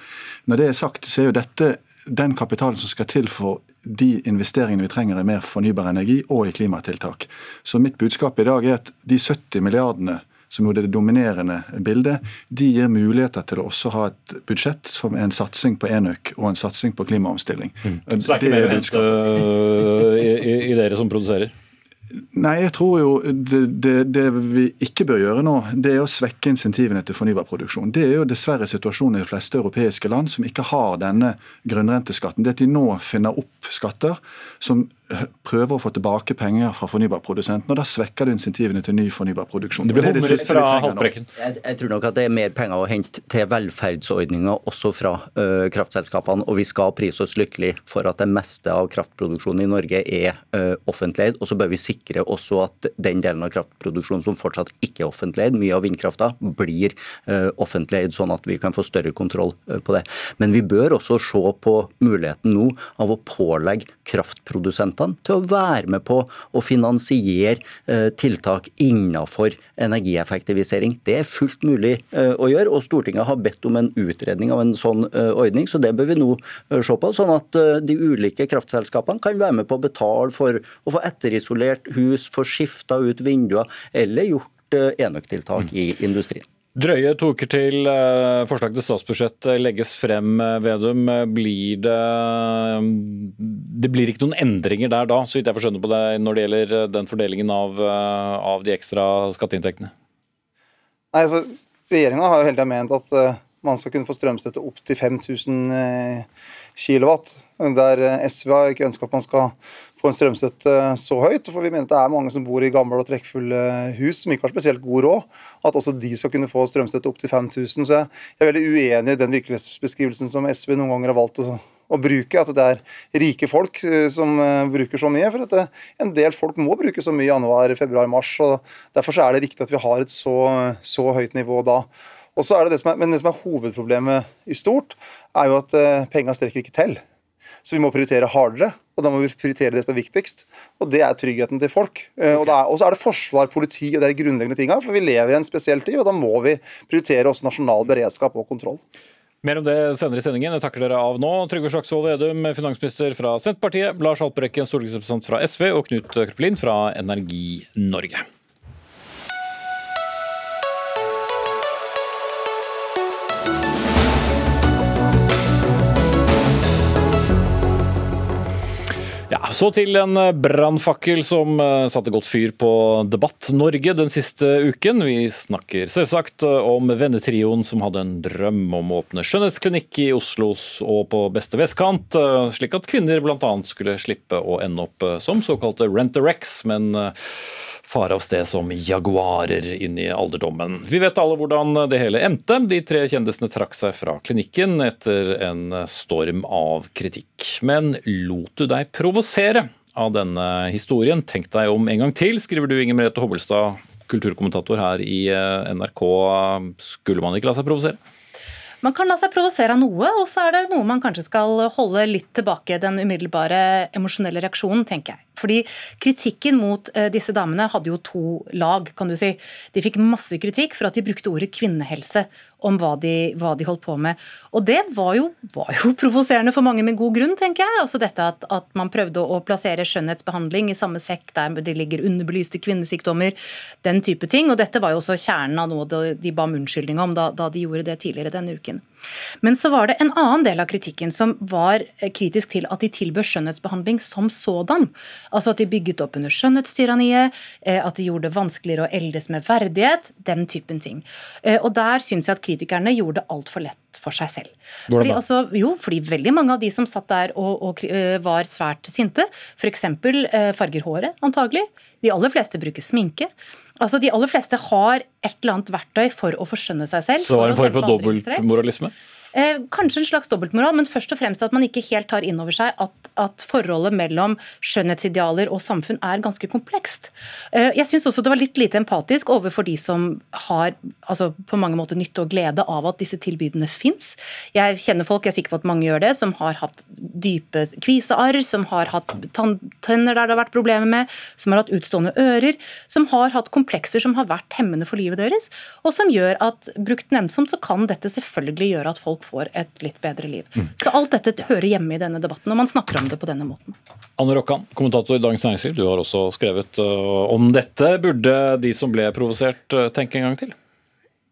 Speaker 7: Når det er sagt, så er jo dette den kapitalen som skal til for de investeringene vi trenger i mer fornybar energi og i klimatiltak. Så mitt budskap i dag er at de 70 milliardene som jo er det dominerende bildet, de gir muligheter til å også ha et budsjett som er en satsing på enøk og en satsing på klimaomstilling.
Speaker 2: Mm. Så det er ikke mer å hente i, i, i dere som produserer?
Speaker 7: Nei, jeg tror jo det, det, det, vi ikke bør gjøre nå, det er å svekke insentivene til fornybarproduksjon. Det er jo dessverre situasjonen i de fleste europeiske land som ikke har denne grunnrenteskatten. Det at de nå finner opp skatter som prøver å få tilbake penger fra fornybarprodusentene. og Da svekker du insentivene til ny fornybarproduksjon.
Speaker 2: Det blir hummerist fra Haltbrekken.
Speaker 6: Jeg, jeg, tror nok at det er mer penger å hente til velferdsordninger også fra uh, kraftselskapene. Og vi skal prise oss lykkelig for at det meste av kraftproduksjonen i Norge er uh, eid. Og så bør vi sikre også at den delen av kraftproduksjonen som fortsatt ikke er offentleid, mye av vindkrafta, blir uh, eid, sånn at vi kan få større kontroll på det. Men vi bør også se på muligheten nå av å pålegge kraftprodusenter produsentene til å være med på å finansiere eh, tiltak innenfor energieffektivisering. Det er fullt mulig eh, å gjøre, og Stortinget har bedt om en utredning av en sånn eh, ordning, så det bør vi nå se på. Sånn at de ulike kraftselskapene kan være med på å betale for å få etterisolert hus, få skifta ut vinduer eller gjort enøktiltak i industrien.
Speaker 2: Drøye to uker til eh, forslag til statsbudsjett legges frem, eh, Vedum. Blir det Det blir ikke noen endringer der da, så vidt jeg får skjønne på det, når det gjelder eh, den fordelingen av, av de ekstra skatteinntektene?
Speaker 8: Nei, altså, Regjeringa har jo hele tida ment at man skal kunne få strømstøtte opp til 5000 kW. Der SV har ikke ønska at man skal få en strømstøtte så høyt. For vi mener det er mange som bor i gamle og trekkfulle hus som ikke har spesielt god råd. At også de skal kunne få strømstøtte opp til 5000. Så jeg er veldig uenig i den virkelighetsbeskrivelsen som SV noen ganger har valgt å, å bruke. At det er rike folk eh, som eh, bruker så mye. For at det, en del folk må bruke så mye i januar, februar, mars. og Derfor er det riktig at vi har et så, så høyt nivå da. Og så er det det som er, Men det som er hovedproblemet i stort, er jo at penga strekker ikke til. Så vi må prioritere hardere, og da må vi prioritere det som er viktigst. Og det er tryggheten til folk. Okay. og så er det forsvar, politi og de grunnleggende tinga. For vi lever i en spesiell tid, og da må vi prioritere også nasjonal beredskap og kontroll.
Speaker 2: Mer om det senere i sendingen. Jeg takker dere av nå. Trygve Slagsvold Vedum, finansminister fra Senterpartiet, Lars Haltbrekken, stortingsrepresentant fra SV, og Knut Kroppelin fra Energi Norge. Så til en brannfakkel som eh, satte godt fyr på Debatt Norge den siste uken. Vi snakker selvsagt om vennetrioen som hadde en drøm om å åpne skjønnhetsklinikk i Oslos og på beste vestkant, eh, slik at kvinner bl.a. skulle slippe å ende opp eh, som såkalte rent-a-rex, men fare av sted som jaguarer inn i alderdommen. Vi vet alle hvordan det hele endte. De tre kjendisene trakk seg fra klinikken etter en storm av kritikk. Men lot du deg provosere av denne historien? Tenk deg om en gang til, skriver du Inger Merete Hobbelstad, kulturkommentator her i NRK. Skulle man ikke la seg provosere?
Speaker 9: Man kan la seg provosere av noe, og så er det noe man kanskje skal holde litt tilbake. Den umiddelbare emosjonelle reaksjonen, tenker jeg. Fordi kritikken mot uh, disse damene hadde jo to lag, kan du si. De fikk masse kritikk for at de brukte ordet kvinnehelse om hva de, hva de holdt på med. Og det var jo, var jo, *laughs* provoserende for mange med god grunn, tenker jeg. Altså dette at, at, man prøvde å plassere skjønnhetsbehandling i samme sekk der det ligger underbelyste kvinnesykdommer, den type ting. Og dette var jo også kjernen av noe de ba om unnskyldning om da, da de gjorde det tidligere denne uken. Men så var det en annen del av kritikken som var kritisk til at de tilbød skjønnhetsbehandling som sådan. Altså at de bygget opp under skjønnhetstyranniet, eh, at de gjorde det vanskeligere å eldes med verdighet, den typen ting. Eh, og der syns jeg at kritikerne gjorde det altfor lett for seg selv. Fordi, altså, jo, fordi veldig mange av de som satt der og, og var svært sinte, f.eks. Farger håret, antagelig. De aller fleste bruker sminke. Altså, De aller fleste har et eller annet verktøy for å forskjønne seg selv.
Speaker 2: Så det var en form for dobbeltmoralisme?
Speaker 9: Eh, kanskje en slags dobbeltmoral, men først og fremst at man ikke helt tar inn over seg at, at forholdet mellom skjønnhetsidealer og samfunn er ganske komplekst. Eh, jeg syns også det var litt lite empatisk overfor de som har altså, på mange måter nytte og glede av at disse tilbudene fins. Jeg kjenner folk, jeg er sikker på at mange gjør det, som har hatt dype kvisearr, som har hatt tenner der det har vært problemer med, som har hatt utstående ører, som har hatt komplekser som har vært hemmende for livet deres, og som gjør at brukt nennsomt så kan dette selvfølgelig gjøre at folk får et litt bedre liv. Mm. Så alt dette hører hjemme i denne debatten, og man snakker om det på denne måten.
Speaker 2: Anne Rokkan, kommentator i Dagens Næringsliv, du har også skrevet uh, om dette. Burde de som ble provosert, uh, tenke en gang til?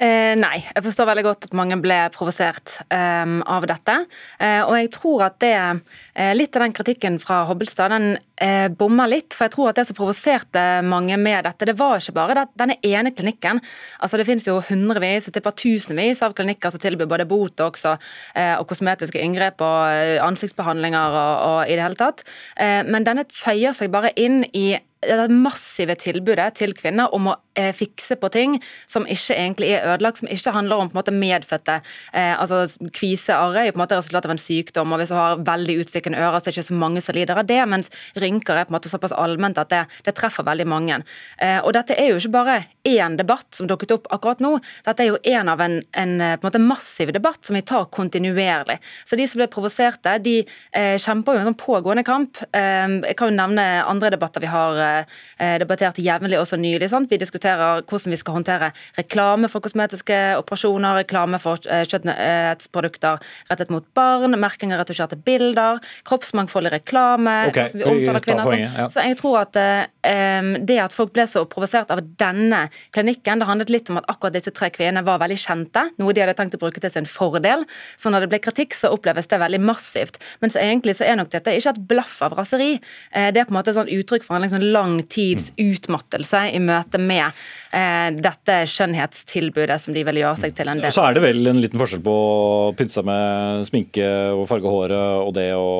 Speaker 10: Eh, nei, jeg forstår veldig godt at mange ble provosert eh, av dette. Eh, og jeg tror at det eh, Litt av den kritikken fra Hobbelstad den eh, bommer litt. For jeg tror at det som provoserte mange med dette, det var ikke bare det, denne ene klinikken. Altså Det finnes jo hundrevis, jeg tipper tusenvis av klinikker som tilbyr både Botox og, eh, og kosmetiske inngrep og ansiktsbehandlinger og, og i det hele tatt. men denne føyer seg bare inn i det massive tilbudet til kvinner om å fikse på ting som ikke egentlig er ødelagt, som ikke handler om på en måte medfødte eh, altså Kvisearr er jo på en måte resultat av en sykdom, og hvis du har veldig utstikkende ører, så er det ikke så mange som lider av det, mens rynker er på en måte såpass allment at det, det treffer veldig mange. Eh, og Dette er jo ikke bare én debatt som dukket opp akkurat nå, dette er jo en av en, en på en måte massiv debatt som vi tar kontinuerlig. Så De som ble provoserte, de eh, kjemper jo en sånn pågående kamp. Eh, jeg kan jo nevne andre debatter vi har eh, Eh, debattert jevnlig også nylig. Sant? Vi diskuterer hvordan vi skal håndtere reklame for kosmetiske operasjoner, reklame for eh, kjøttprodukter rettet mot barn, merking av retusjerte bilder, kroppsmangfold i reklame,
Speaker 2: okay,
Speaker 10: hvordan vi omtaler kvinner. Poenget, ja. Så jeg tror at um, det at folk ble så provosert av denne klinikken, det handlet litt om at akkurat disse tre kvinnene var veldig kjente, noe de hadde tenkt å bruke til sin fordel. Så når det ble kritikk, så oppleves det veldig massivt. Mens egentlig så er nok dette ikke et blaff av raseri. Det er på en måte et sånn uttrykk for en liksom lang tids utmattelse i møte med eh, dette skjønnhetstilbudet som de vil gjøre seg til en del.
Speaker 2: Så er det vel en liten forskjell på å pynte seg med sminke og farge håret og det å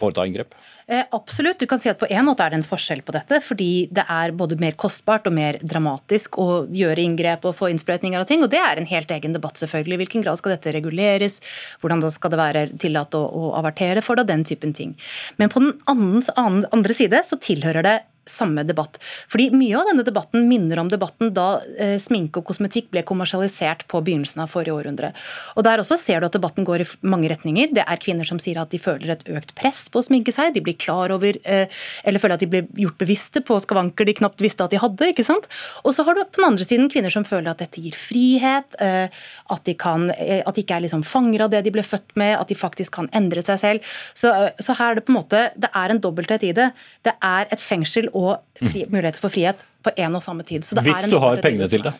Speaker 2: foreta inngrep?
Speaker 9: Eh, absolutt. Du kan si at På en måte er det en forskjell på dette. fordi Det er både mer kostbart og mer dramatisk å gjøre inngrep og få innsprøytninger av ting. og Det er en helt egen debatt. selvfølgelig. I hvilken grad skal dette reguleres? Hvordan skal det være tillatt å, å avertere for det? Den typen ting. Men på den andre side så tilhører det samme debatt. Fordi Mye av denne debatten minner om debatten da eh, sminke og kosmetikk ble kommersialisert på begynnelsen av forrige århundre. Og Der også ser du at debatten går i mange retninger. Det er kvinner som sier at de føler et økt press på å sminke seg. De blir klar over, eh, eller føler at de blir gjort bevisste på skavanker de knapt visste at de hadde. ikke sant? Og så har du på den andre siden kvinner som føler at dette gir frihet, eh, at de, kan, eh, at de ikke er liksom fanger av det de ble født med, at de faktisk kan endre seg selv. Så, eh, så her er det på en måte, det er en dobbelthet i det. Det er et fengsel og fri, mulighet for frihet på en og samme tid.
Speaker 2: Hvis du har pengene til det.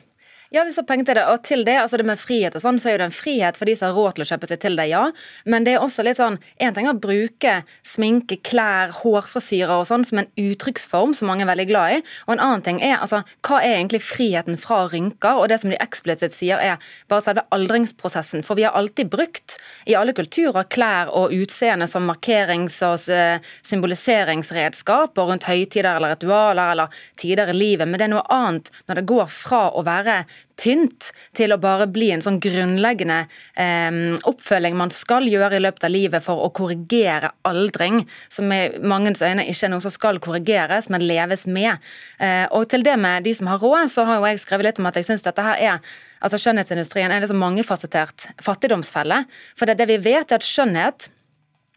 Speaker 10: Ja, hvis har penger til det. Og til det, altså det med frihet og sånn, så er jo det en frihet for de som har råd til å kjøpe seg til det, ja. Men det er også litt sånn En ting er å bruke sminke, klær, hårfrisyrer og sånn som en uttrykksform som mange er veldig glad i. Og en annen ting er altså hva er egentlig friheten fra rynker? Og det som de eksplisitt sier, er bare selve aldringsprosessen. For vi har alltid brukt i alle kulturer klær og utseende som markerings- og symboliseringsredskaper symboliseringsredskap og rundt høytider eller ritualer eller tider i livet, men det er noe annet når det går fra å være pynt til å bare bli en sånn grunnleggende eh, oppfølging man skal gjøre i løpet av livet for å korrigere aldring, som i mangens øyne ikke er noe som skal korrigeres, men leves med. Eh, og til det med de som har råd, så har jo jeg skrevet litt om at jeg syns dette her er altså Skjønnhetsindustrien er liksom mangefasettert fattigdomsfelle. For det, det vi vet, er at skjønnhet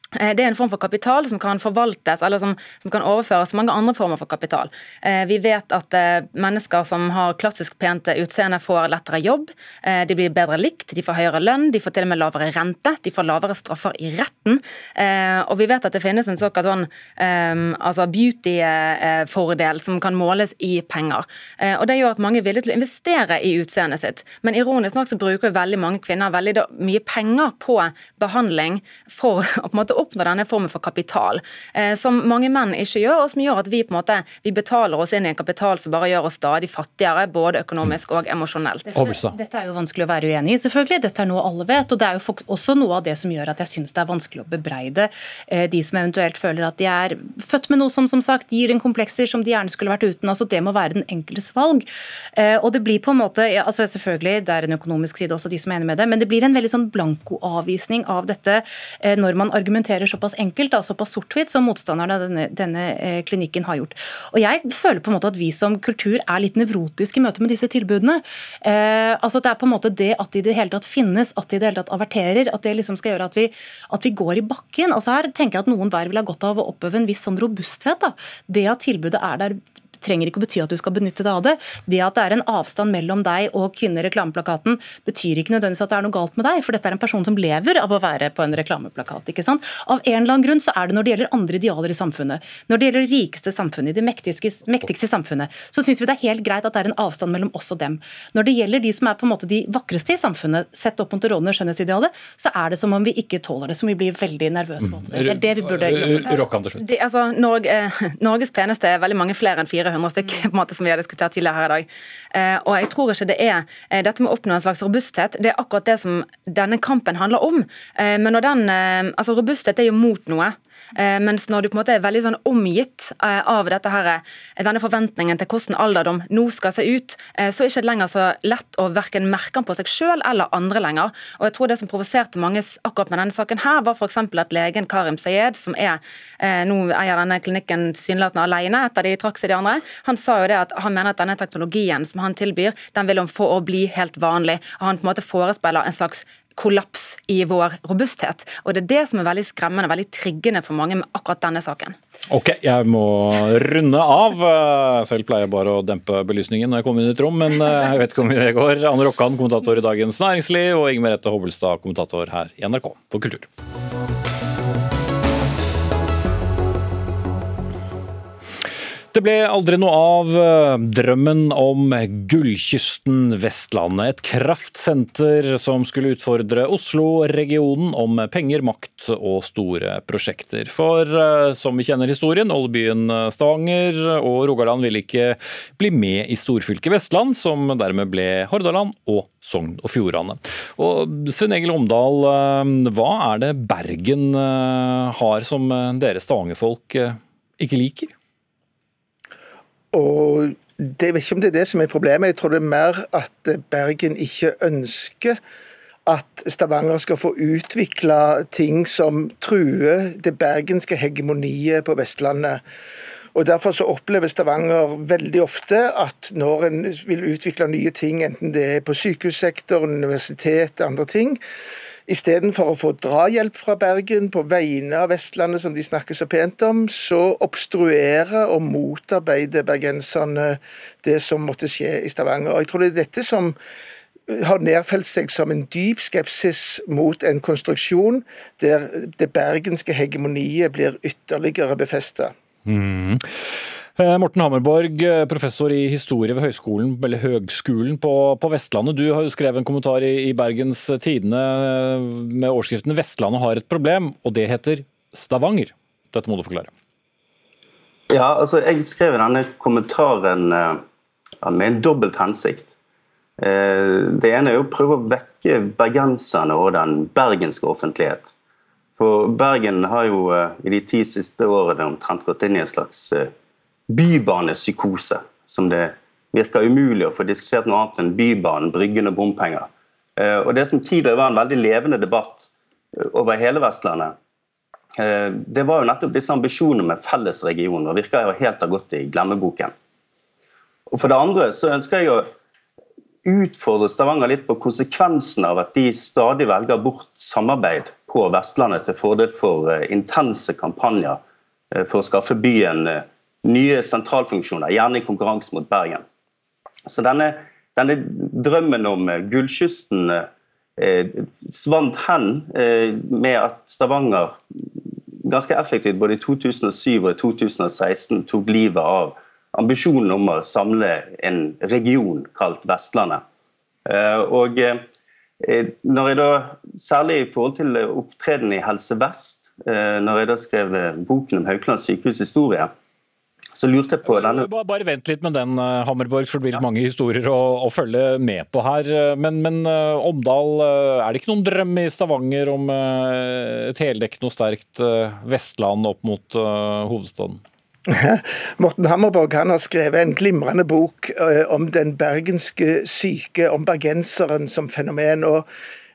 Speaker 10: det er en form for kapital som kan forvaltes eller som, som kan overføres mange andre former for kapital. Eh, vi vet at eh, mennesker som har klassisk pent utseende, får lettere jobb. Eh, de blir bedre likt, de får høyere lønn, de får til og med lavere rente. De får lavere straffer i retten. Eh, og vi vet at det finnes en såkalt sånn, eh, altså beauty-fordel som kan måles i penger. Eh, og Det gjør at mange er villige til å investere i utseendet sitt. Men ironisk nok så bruker veldig mange kvinner veldig mye penger på behandling for å på en måte oppnå denne formen for kapital, eh, som mange menn ikke gjør, og som gjør at vi på en måte vi betaler oss inn i en kapital som bare gjør oss stadig fattigere, både økonomisk og emosjonelt.
Speaker 9: Dette, dette er jo vanskelig å være uenig i, selvfølgelig. Dette er noe alle vet. Og det er jo også noe av det som gjør at jeg syns det er vanskelig å bebreide eh, de som eventuelt føler at de er født med noe som som sagt gir en komplekser som de gjerne skulle vært uten. altså Det må være den enkeltes valg. Eh, og det blir på en måte ja, altså Selvfølgelig, det er en økonomisk side også, de som er enig med det, men det blir en veldig sånn blanko-avvisning av dette eh, når man argumenterer såpass enkelt, da, såpass sort-hvitt, som motstanderne av denne, denne eh, klinikken har gjort. Og Jeg føler på en måte at vi som kultur er litt nevrotiske i møte med disse tilbudene. Eh, altså Det er på en måte det at de i det hele tatt finnes, at de i det hele tatt averterer, at det liksom skal gjøre at vi, at vi går i bakken. Altså Her tenker jeg at noen hver vil ha godt av å oppøve en viss sånn robusthet. da. Det at tilbudet er der trenger ikke å bety at du skal benytte deg av det. Det at det er en avstand mellom deg og kvinner i reklameplakaten, betyr ikke nødvendigvis at det er noe galt med deg, for dette er en person som lever av å være på en reklameplakat. ikke sant? Av en eller annen grunn så er det når det gjelder andre idealer i samfunnet, når det gjelder det rikeste samfunnet, det mektigste, mektigste samfunnet, så syns vi det er helt greit at det er en avstand mellom oss og dem. Når det gjelder de som er på en måte de vakreste i samfunnet, sett opp mot det rådende skjønnhetsidealet, så er det som om vi ikke tåler det, som vi blir veldig nervøse på. Det er det vi burde.
Speaker 2: Rokkan til slutt.
Speaker 10: De, altså, eh, Norges peneste er veldig mange flere enn 400 stykker, *laughs* på en måte som vi har diskutert tidligere her i dag. Eh, og jeg tror ikke det er eh, dette med å oppnå en slags robusthet, det er akkurat det som denne kampen handler om. Eh, men når den, altså Robusthet er jo mot noe. Eh, mens når du på en måte er veldig sånn omgitt eh, av dette her, eh, denne forventningen til hvordan alderdom nå skal se ut, så er det ikke lenger så lett å verken merke den på seg sjøl eller andre lenger. Og jeg tror Det som provoserte mange akkurat med denne saken, her, var f.eks. at legen Karim Sayed, som er nå eier denne klinikken tilsynelatende alene etter de trakk seg de andre, han sa jo det at han mener at denne teknologien som han tilbyr, den vil han få å bli helt vanlig. og Han på en måte forespeiler en slags kollaps i vår robusthet. Og Det er det som er veldig skremmende veldig triggende for mange med akkurat denne saken.
Speaker 2: Ok, jeg må runde av. Eh, Selv pleier jeg bare å dempe belysningen når jeg kommer inn i et rom, men eh, jeg vet ikke mye det går. Anne Rokkan, kommentator i Dagens Næringsliv, og Inger Merete Hobbelstad, kommentator her i NRK for kultur. Det ble aldri noe av eh, drømmen om Gullkysten Vestlandet. Et kraftsenter som skulle utfordre Oslo-regionen om penger, makt og store prosjekter. For eh, som vi kjenner historien, oljebyen Stavanger og Rogaland ville ikke bli med i storfylket Vestland, som dermed ble Hordaland og Sogn og Fjordane. Og Svein Egil Omdal, eh, hva er det Bergen eh, har som eh, dere stavangerfolk eh, ikke liker?
Speaker 11: Og det, Jeg vet ikke om det er det som er problemet. Jeg tror det er mer at Bergen ikke ønsker at Stavanger skal få utvikle ting som truer det bergenske hegemoniet på Vestlandet. Og Derfor så opplever Stavanger veldig ofte at når en vil utvikle nye ting, enten det er på sykehussektoren, universitet, andre ting, Istedenfor å få drahjelp fra Bergen på vegne av Vestlandet, som de snakker så pent om, så obstruerer og motarbeider bergenserne det som måtte skje i Stavanger. Og jeg tror det er dette som har nedfelt seg som en dyp skepsis mot en konstruksjon der det bergenske hegemoniet blir ytterligere befesta.
Speaker 2: Mm. Eh, Morten Hammerborg, eh, professor i historie ved høgskolen, Høgskolen på, på, Vestlandet. Du har jo skrevet en kommentar i, i Bergens Tidende eh, med overskriften 'Vestlandet har et problem', og det heter Stavanger. Dette må du forklare.
Speaker 12: Ja, altså jeg skrev denne kommentaren med en dobbelt hensikt. Det ene er å prøve å vekke bergenserne og den bergenske offentlighet. For Bergen har jo i de ti siste årene omtrent gått inn i en slags bybanepsykose, som det virker umulig å få diskutert noe annet enn Bybanen, Bryggen og bompenger. Eh, og Det som tidligere var en veldig levende debatt eh, over hele Vestlandet, eh, det var jo nettopp disse ambisjonene med felles og virker jo helt ha gått i glemmeboken. Og For det andre så ønsker jeg å utfordre Stavanger litt på konsekvensen av at de stadig velger bort samarbeid på Vestlandet til fordel for intense kampanjer for å skaffe byen nye sentralfunksjoner, gjerne i konkurranse mot Bergen. Så denne, denne drømmen om eh, gullkysten eh, svant hen eh, med at Stavanger ganske effektivt både i 2007 og i 2016 tok livet av ambisjonen om å samle en region kalt Vestlandet. Eh, og eh, når jeg da, Særlig i forhold til opptreden i Helse Vest, eh, når jeg da skrev boken om Haukeland sykehus historie, så lurte jeg på denne
Speaker 2: Bare vent litt med den, eh, Hammerborg, for det blir ja. mange historier å, å, følge med på her. Men, men uh, Omdal, er det ikke noen drøm i Stavanger om et heldekkende og sterkt Vestland opp mot hovedstaden? *laughs*
Speaker 11: Morten Hammerborg han har skrevet en glimrende bok om den bergenske syke, om bergenseren som fenomen. og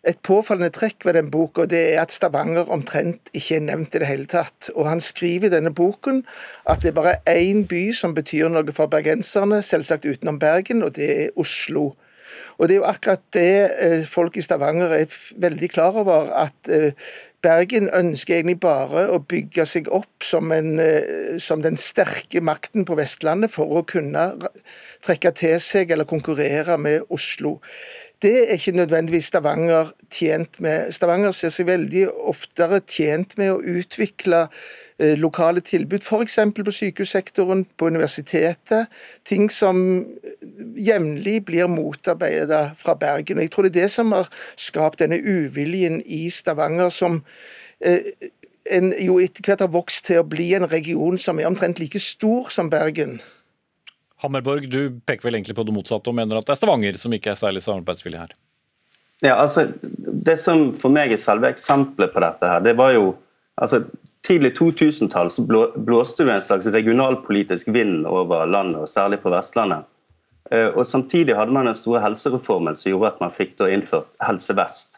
Speaker 11: et påfallende trekk ved den boka det er at Stavanger omtrent ikke er nevnt i det hele tatt. Og Han skriver i denne boken at det er bare én by som betyr noe for bergenserne, selvsagt utenom Bergen, og det er Oslo. Og Det er jo akkurat det eh, folk i Stavanger er veldig klar over, at eh, Bergen ønsker egentlig bare å bygge seg opp som, en, eh, som den sterke makten på Vestlandet for å kunne trekke til seg eller konkurrere med Oslo. Det er ikke nødvendigvis Stavanger tjent med. Stavanger ser seg veldig oftere tjent med å utvikle eh, lokale tilbud, f.eks. på sykehussektoren, på universitetet. Ting som jevnlig blir motarbeidet fra Bergen. Jeg tror det er det som har skapt denne uviljen i Stavanger, som eh, en jo etter hvert har vokst til å bli en region som er omtrent like stor som Bergen.
Speaker 2: Hammerborg, du peker vel egentlig på det motsatte og mener at det er Stavanger som ikke er særlig samarbeidsvillig her?
Speaker 12: Ja, altså, Det som for meg er selve eksempelet på dette, her, det var jo altså, Tidlig 2000-tall så blåste det en slags regionalpolitisk vind over landet, og særlig på Vestlandet. Eh, og Samtidig hadde man den store helsereformen som gjorde at man fikk da innført Helse Vest.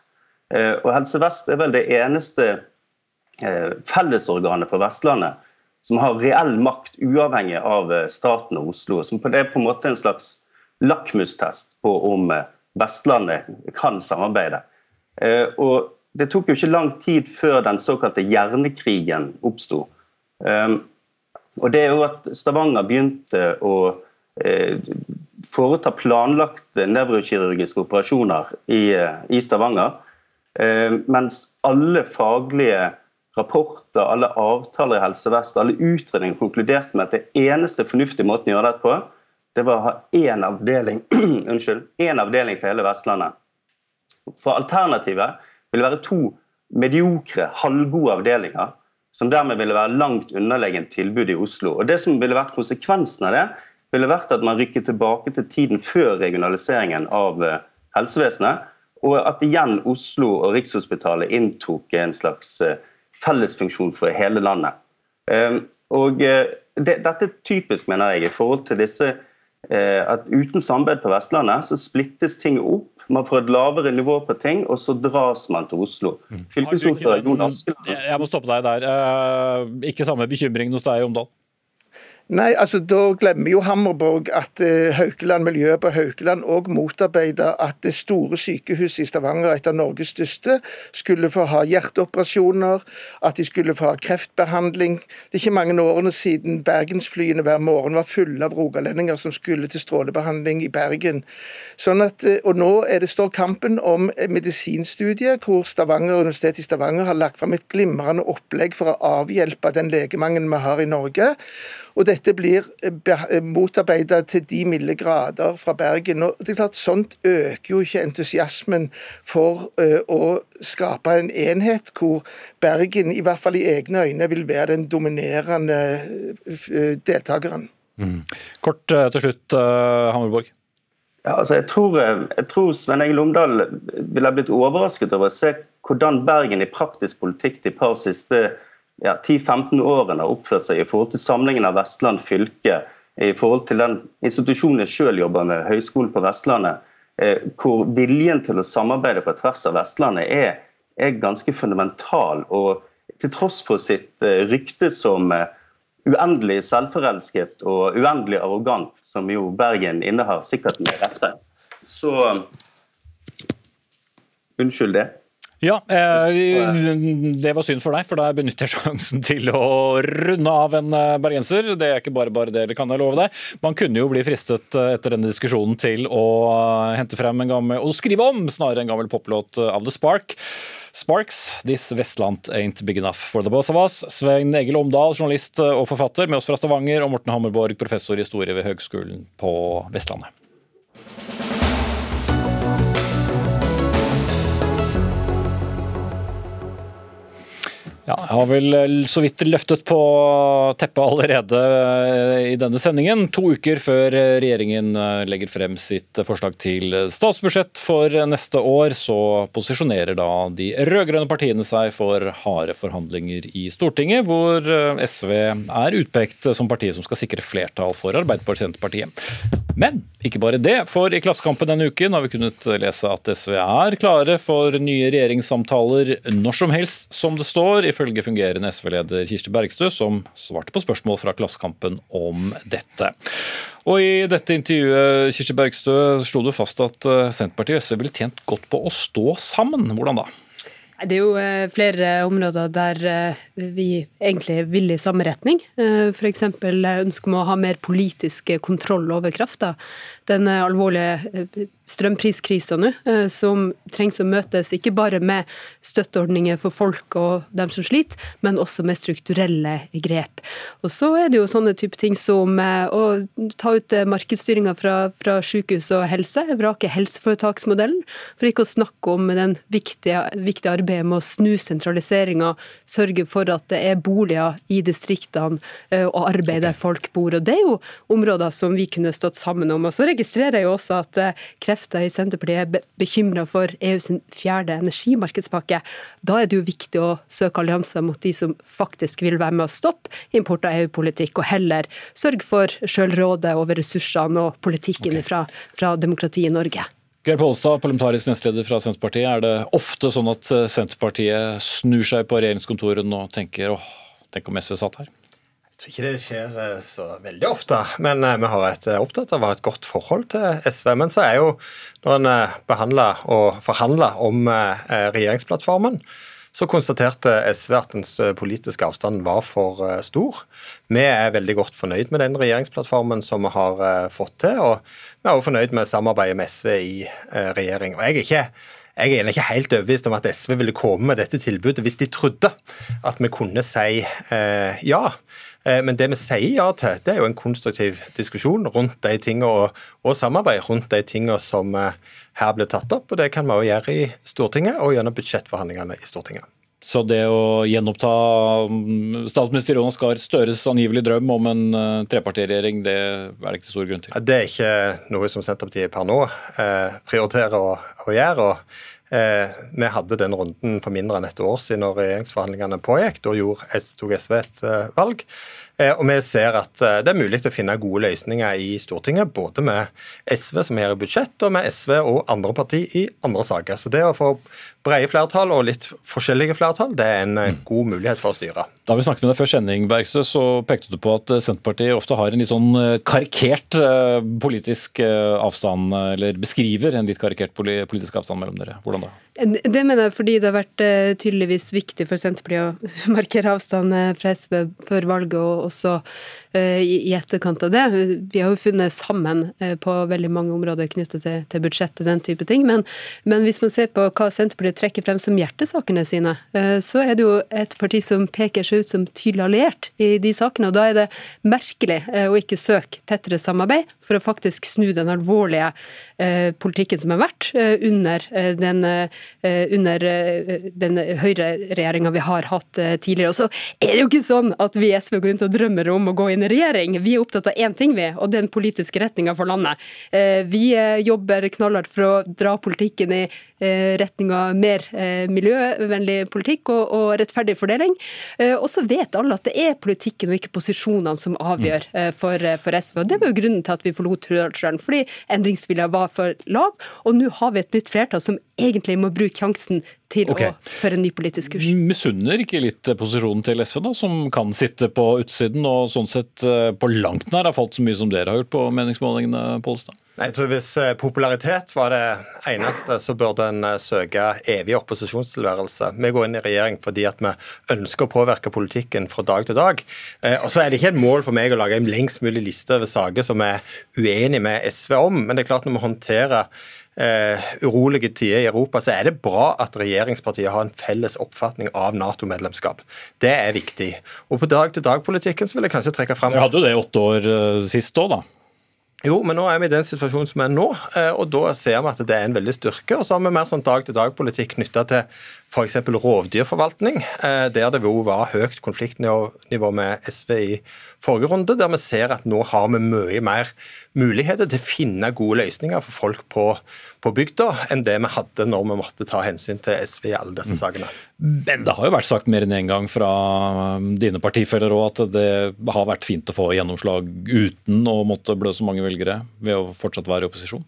Speaker 12: Eh, og Helse Vest er vel det eneste eh, fellesorganet for Vestlandet som har reell makt uavhengig av eh, staten og Oslo. Som det er på en måte en slags lakmustest på om eh, Vestlandet kan samarbeide. Eh, og Det tok jo ikke lang tid før den såkalte hjernekrigen oppsto. Og det er jo at Stavanger begynte å foreta planlagte nevrokirurgiske operasjoner i, Stavanger. Mens alle faglige rapporter, alle avtaler i Helse Vest, alle utredninger konkluderte med at det eneste fornuftige måten å gjøre det på, det var å ha én avdeling, *clears throat* unnskyld, én avdeling for hele Vestlandet. For alternativet ville være to mediokre, halvgode avdelinger, som dermed ville være langt underlegent tilbud i Oslo. Og Det som ville vært konsekvensen av det, ville vært at man rykket tilbake til tiden før regionaliseringen av eh, helsevesenet, og at igjen Oslo og Rikshospitalet inntok en slags uh, fellesfunksjon for hele landet. Ehm, og eh, det, Dette er typisk, mener jeg, i forhold til disse eh, at uten samarbeid på Vestlandet så splittes ting opp. Man får et lavere nivå på ting, og så dras man til Oslo. Mm. Fylkesordfører Jon Askeland
Speaker 2: Jeg må stoppe deg der. Eh, ikke samme bekymring hos deg, Omdal?
Speaker 11: Nei, altså Da glemmer jo Hammerborg at uh, Haukeland miljøet på Haukeland òg motarbeider at det store sykehuset i Stavanger, et av Norges største, skulle få ha hjerteoperasjoner, at de skulle få ha kreftbehandling. Det er ikke mange årene siden bergensflyene hver morgen var fulle av rogalendinger som skulle til strålebehandling i Bergen. Sånn at, uh, og Nå er det står kampen om medisinstudiet, hvor Stavanger, Universitetet i Stavanger har lagt fram et glimrende opplegg for å avhjelpe den legemangelen vi har i Norge. Og dette blir eh, eh, motarbeidet til de milde grader fra Bergen. Og det er klart, Sånt øker jo ikke entusiasmen for uh, å skape en enhet hvor Bergen, i hvert fall i egne øyne, vil være den dominerende deltakeren.
Speaker 2: Mm. Kort til slutt, Hammerborg.
Speaker 12: Ja, altså jeg tror, jeg tror Svein Egil Omdal ville blitt overrasket over å se hvordan Bergen i praktisk politikk de par siste ja, 10-15 årene har oppført seg i forhold til samlingen av Vestland fylke, i forhold til den institusjonen jeg selv jobber med, Høgskolen på Vestlandet, eh, hvor viljen til å samarbeide på tvers av Vestlandet er, er ganske fundamental. og Til tross for sitt eh, rykte som eh, uendelig selvforelsket og uendelig arrogant, som jo Bergen innehar, sikkert med rette, så Unnskyld det.
Speaker 2: Ja, eh, det var synd for deg, for da benytter jeg sjansen til å runde av en eh, bergenser. Det er ikke bare bare det, det kan jeg love deg. Man kunne jo bli fristet eh, etter denne diskusjonen til å hente frem en gammel, og skrive om snarere en gammel poplåt av The Spark. Sparks, This Vestland Ain't Big Enough for the Both of Us. Svein Egil Omdal, journalist og forfatter, med oss fra Stavanger, og Morten Hammerborg, professor i historie ved Høgskolen på Vestlandet. Jeg har vel eh, så vidt løftet på teppet allerede eh, i denne sendingen. To uker før eh, regjeringen legger frem sitt forslag til statsbudsjett for neste år, så posisjonerer da de rød-grønne partiene seg for harde forhandlinger i Stortinget, hvor SV er utpekt som partiet som skal sikre flertall for Arbeiderpartiet og Senterpartiet. Men ikke bare det, for i Klassekampen denne uken har vi kunnet lese at SV er klare for nye regjeringssamtaler når som helst, som det står, ifølge fungerende SV-leder Kirsti Bergstø, som svarte på spørsmål fra Klassekampen om dette. Og I dette intervjuet Kirsti Bergstø, slo du fast at eh, Senterpartiet og SV ville tjent godt på å stå sammen. Hvordan da?
Speaker 13: Det er jo eh, flere områder der eh, vi egentlig vil i samme retning. F.eks. ønsker vi å ha mer politisk kontroll over krafta. Den alvorlige strømpriskrisa nå, eh, som trengs å møtes ikke bare med støtteordninger for folk og dem som sliter, men også med strukturelle grep. Og Så er det jo sånne type ting som eh, å ta ut eh, markedsstyringa fra, fra sykehus og helse, vrake helseforetaksmodellen, for ikke å snakke om den viktige, viktige arbeidet med å snu sentraliseringa, sørge for at det er boliger i distriktene og arbeid der folk bor. Og Det er jo områder som vi kunne stått sammen om. Og Så registrerer jeg jo også at kreft bekrefta i Senterpartiet er bekymra for EUs fjerde energimarkedspakke. Da er det jo viktig å søke allianser mot de som faktisk vil være med å stoppe import av EU-politikk, og heller sørge for sjølrådet over ressursene og politikken okay. fra, fra demokratiet i Norge.
Speaker 2: Geir Pollestad, parlamentarisk nestleder fra Senterpartiet. Er det ofte sånn at Senterpartiet snur seg på regjeringskontorene og tenker åh, tenk om SV satt her?
Speaker 14: Jeg tror ikke det skjer eh, så veldig ofte, men eh, vi har et, eh, opptatt av å ha et godt forhold til SV. Men så er jo, når en behandler og forhandler om regjeringsplattformen, så konstaterte SV at den politiske avstanden var for stor. Vi er veldig godt fornøyd med den regjeringsplattformen som vi har fått til, og vi er også fornøyd med samarbeidet med SV i regjering. Og jeg er ikke jeg er ikke helt overbevist om at SV ville komme med dette tilbudet hvis de trodde at vi kunne si eh, ja. Eh, men det vi sier ja til, det er jo en konstruktiv diskusjon rundt de tingene og, og samarbeid rundt de tingene som eh, her blir tatt opp. og Det kan vi også gjøre i Stortinget og gjennom budsjettforhandlingene i Stortinget.
Speaker 2: Så det å gjenoppta mm, statsminister Jonas Gahr Støres angivelig drøm om en uh, trepartiregjering, det er det ikke stor grunn til?
Speaker 14: Det er ikke noe som Senterpartiet per nå eh, prioriterer å, å gjøre. og Eh, vi hadde den runden for mindre enn et år siden når regjeringsforhandlingene pågikk. Da tok SV et eh, valg. Eh, og vi ser at eh, det er mulig å finne gode løsninger i Stortinget, både med SV som er i budsjett, og med SV og andre partier i andre saker. Så det å få brede flertall og litt forskjellige flertall, det er en eh, god mulighet for å styre.
Speaker 2: Da vi snakket med deg før sending, Bergstø, så pekte du på at Senterpartiet ofte har en litt sånn karikert politisk avstand, eller beskriver en litt karikert politisk avstand mellom dere. Hvordan da?
Speaker 13: Det mener jeg fordi det har vært tydeligvis viktig for Senterpartiet å *laughs* markere avstand fra SV før valget, og også Eh, i etterkant av det. Vi har jo funnet sammen eh, på veldig mange områder knyttet til, til budsjettet og den type ting. Men, men, hvis man ser på hva Senterpartiet trekker frem som hjertesakene sine, eh, så er det jo et parti som peker seg ut som tydelig alliert i de sakene. og Da er det merkelig å ikke søke tettere samarbeid for å faktisk snu den alvorlige politikken som har vært under den, under den høyreregjeringa vi har hatt tidligere. Og så er det jo ikke sånn at vi i SV går rundt og drømmer om å gå inn regjering. Vi er opptatt av én ting, vi, og det er den politiske retninga for landet. Eh, vi eh, jobber knallhardt for å dra politikken i eh, retning av mer miljøvennlig politikk og, og rettferdig fordeling. Og så vet alle at det er politikken og ikke posisjonene som avgjør for, for SV. og Det var jo grunnen til at vi forlot Hurdalsdalen, fordi endringsvilja var for lav. Og nå har vi et nytt flertall som egentlig må bruke sjansen til okay. å føre en ny politisk kurs.
Speaker 2: Misunner ikke litt posisjonen til SV, da, som kan sitte på utsiden og sånn sett eh, på langt nær har falt så mye som dere har gjort på meningsmålingene, Polstad?
Speaker 14: Jeg tror Hvis eh, popularitet var det eneste, så burde en eh, søke evig opposisjonstilværelse. Vi går inn i regjering fordi at vi ønsker å påvirke politikken fra dag til dag. Og så er det ikke et mål for meg å lage en lengst mulig liste over saker som vi er uenig med SV om, men det er klart når vi håndterer Uh, urolige tider i Europa, så er det bra at regjeringspartiet har en felles oppfatning av Nato-medlemskap. Det er viktig. Og på dag-til-dag-politikken så vil jeg kanskje trekke fram
Speaker 2: Dere hadde jo det i åtte år eh, sist òg, da?
Speaker 14: Jo, men nå er vi i den situasjonen som er nå, eh, og da ser vi at det er en veldig styrke. Og så har vi mer sånn dag-til-dag-politikk knytta til f.eks. rovdyrforvaltning, eh, der det jo var høyt konfliktnivå med SV i forrige runde, der vi ser at nå har vi mye mer muligheter til å finne gode løsninger for folk på, på bygda enn det vi hadde når vi måtte ta hensyn til SV i alle disse mm. sakene.
Speaker 2: Men det har jo vært sagt mer enn én en gang fra um, dine partifeller òg at det har vært fint å få gjennomslag uten å måtte blø så mange velgere ved å fortsatt være i opposisjon?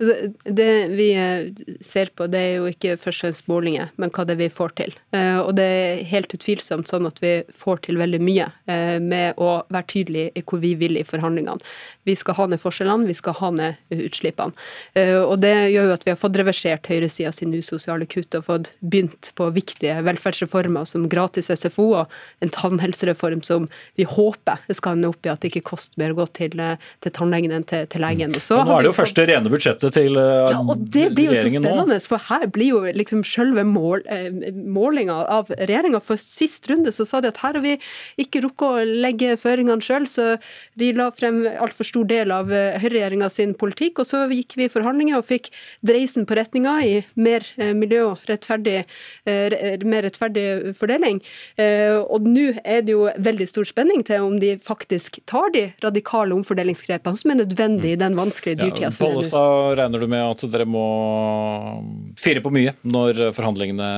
Speaker 13: Altså, det vi eh, ser på, det er jo ikke først og fremst målinger, men hva det er vi får til. Eh, og det er helt utvilsomt sånn at vi får til veldig mye eh, med å være tydelige i hvor vi vil i forhandlingene. Vi skal ha ned forskjellene, vi skal ha ned utslippene. Og det gjør jo at vi har fått reversert høyresida sin usosiale kutt og fått begynt på viktige velferdsreformer som gratis SFO og en tannhelsereform som vi håper skal ende opp i at det ikke koster mer å gå til, til tannlegen enn til, til legen.
Speaker 2: Og så nå er det jo første rene budsjettet til regjeringen nå. ja,
Speaker 13: og Det blir jo så spennende, nå. for her blir jo liksom selve mål, eh, målinga av regjeringa. For sist runde så sa de at her har vi ikke rukket å legge føringene sjøl, så de la frem altfor stor del av uh, høyreregjeringa sin politikk. Og så gikk vi i forhandlinger og fikk dreisen på retninga i mer uh, miljø og rettferdig, uh, mer rettferdig fordeling. Og nå er det jo veldig stor spenning til om de faktisk tar de radikale omfordelingsgrepene som er nødvendig i den vanskelige dyrtida som er
Speaker 2: nå regner du med at dere må fire på mye når forhandlingene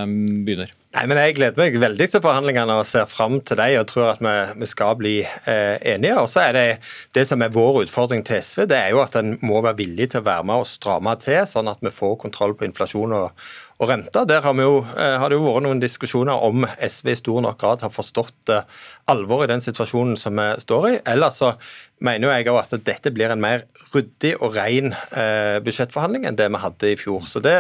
Speaker 2: begynner?
Speaker 14: Nei, men Jeg gleder meg veldig til forhandlingene og ser fram til dem og tror at vi, vi skal bli eh, enige. Og så er Det det som er vår utfordring til SV, det er jo at en må være villig til å være med og stramme til, sånn at vi får kontroll på inflasjon og, og renta. Der har, jo, eh, har, det jo vært noen diskusjoner om SV i stor nok grad har forstått eh, alvoret i den situasjonen som vi står i. Ellers så mener jeg at dette blir en mer ryddig og ren eh, budsjettforhandling enn det vi hadde i fjor. Så det,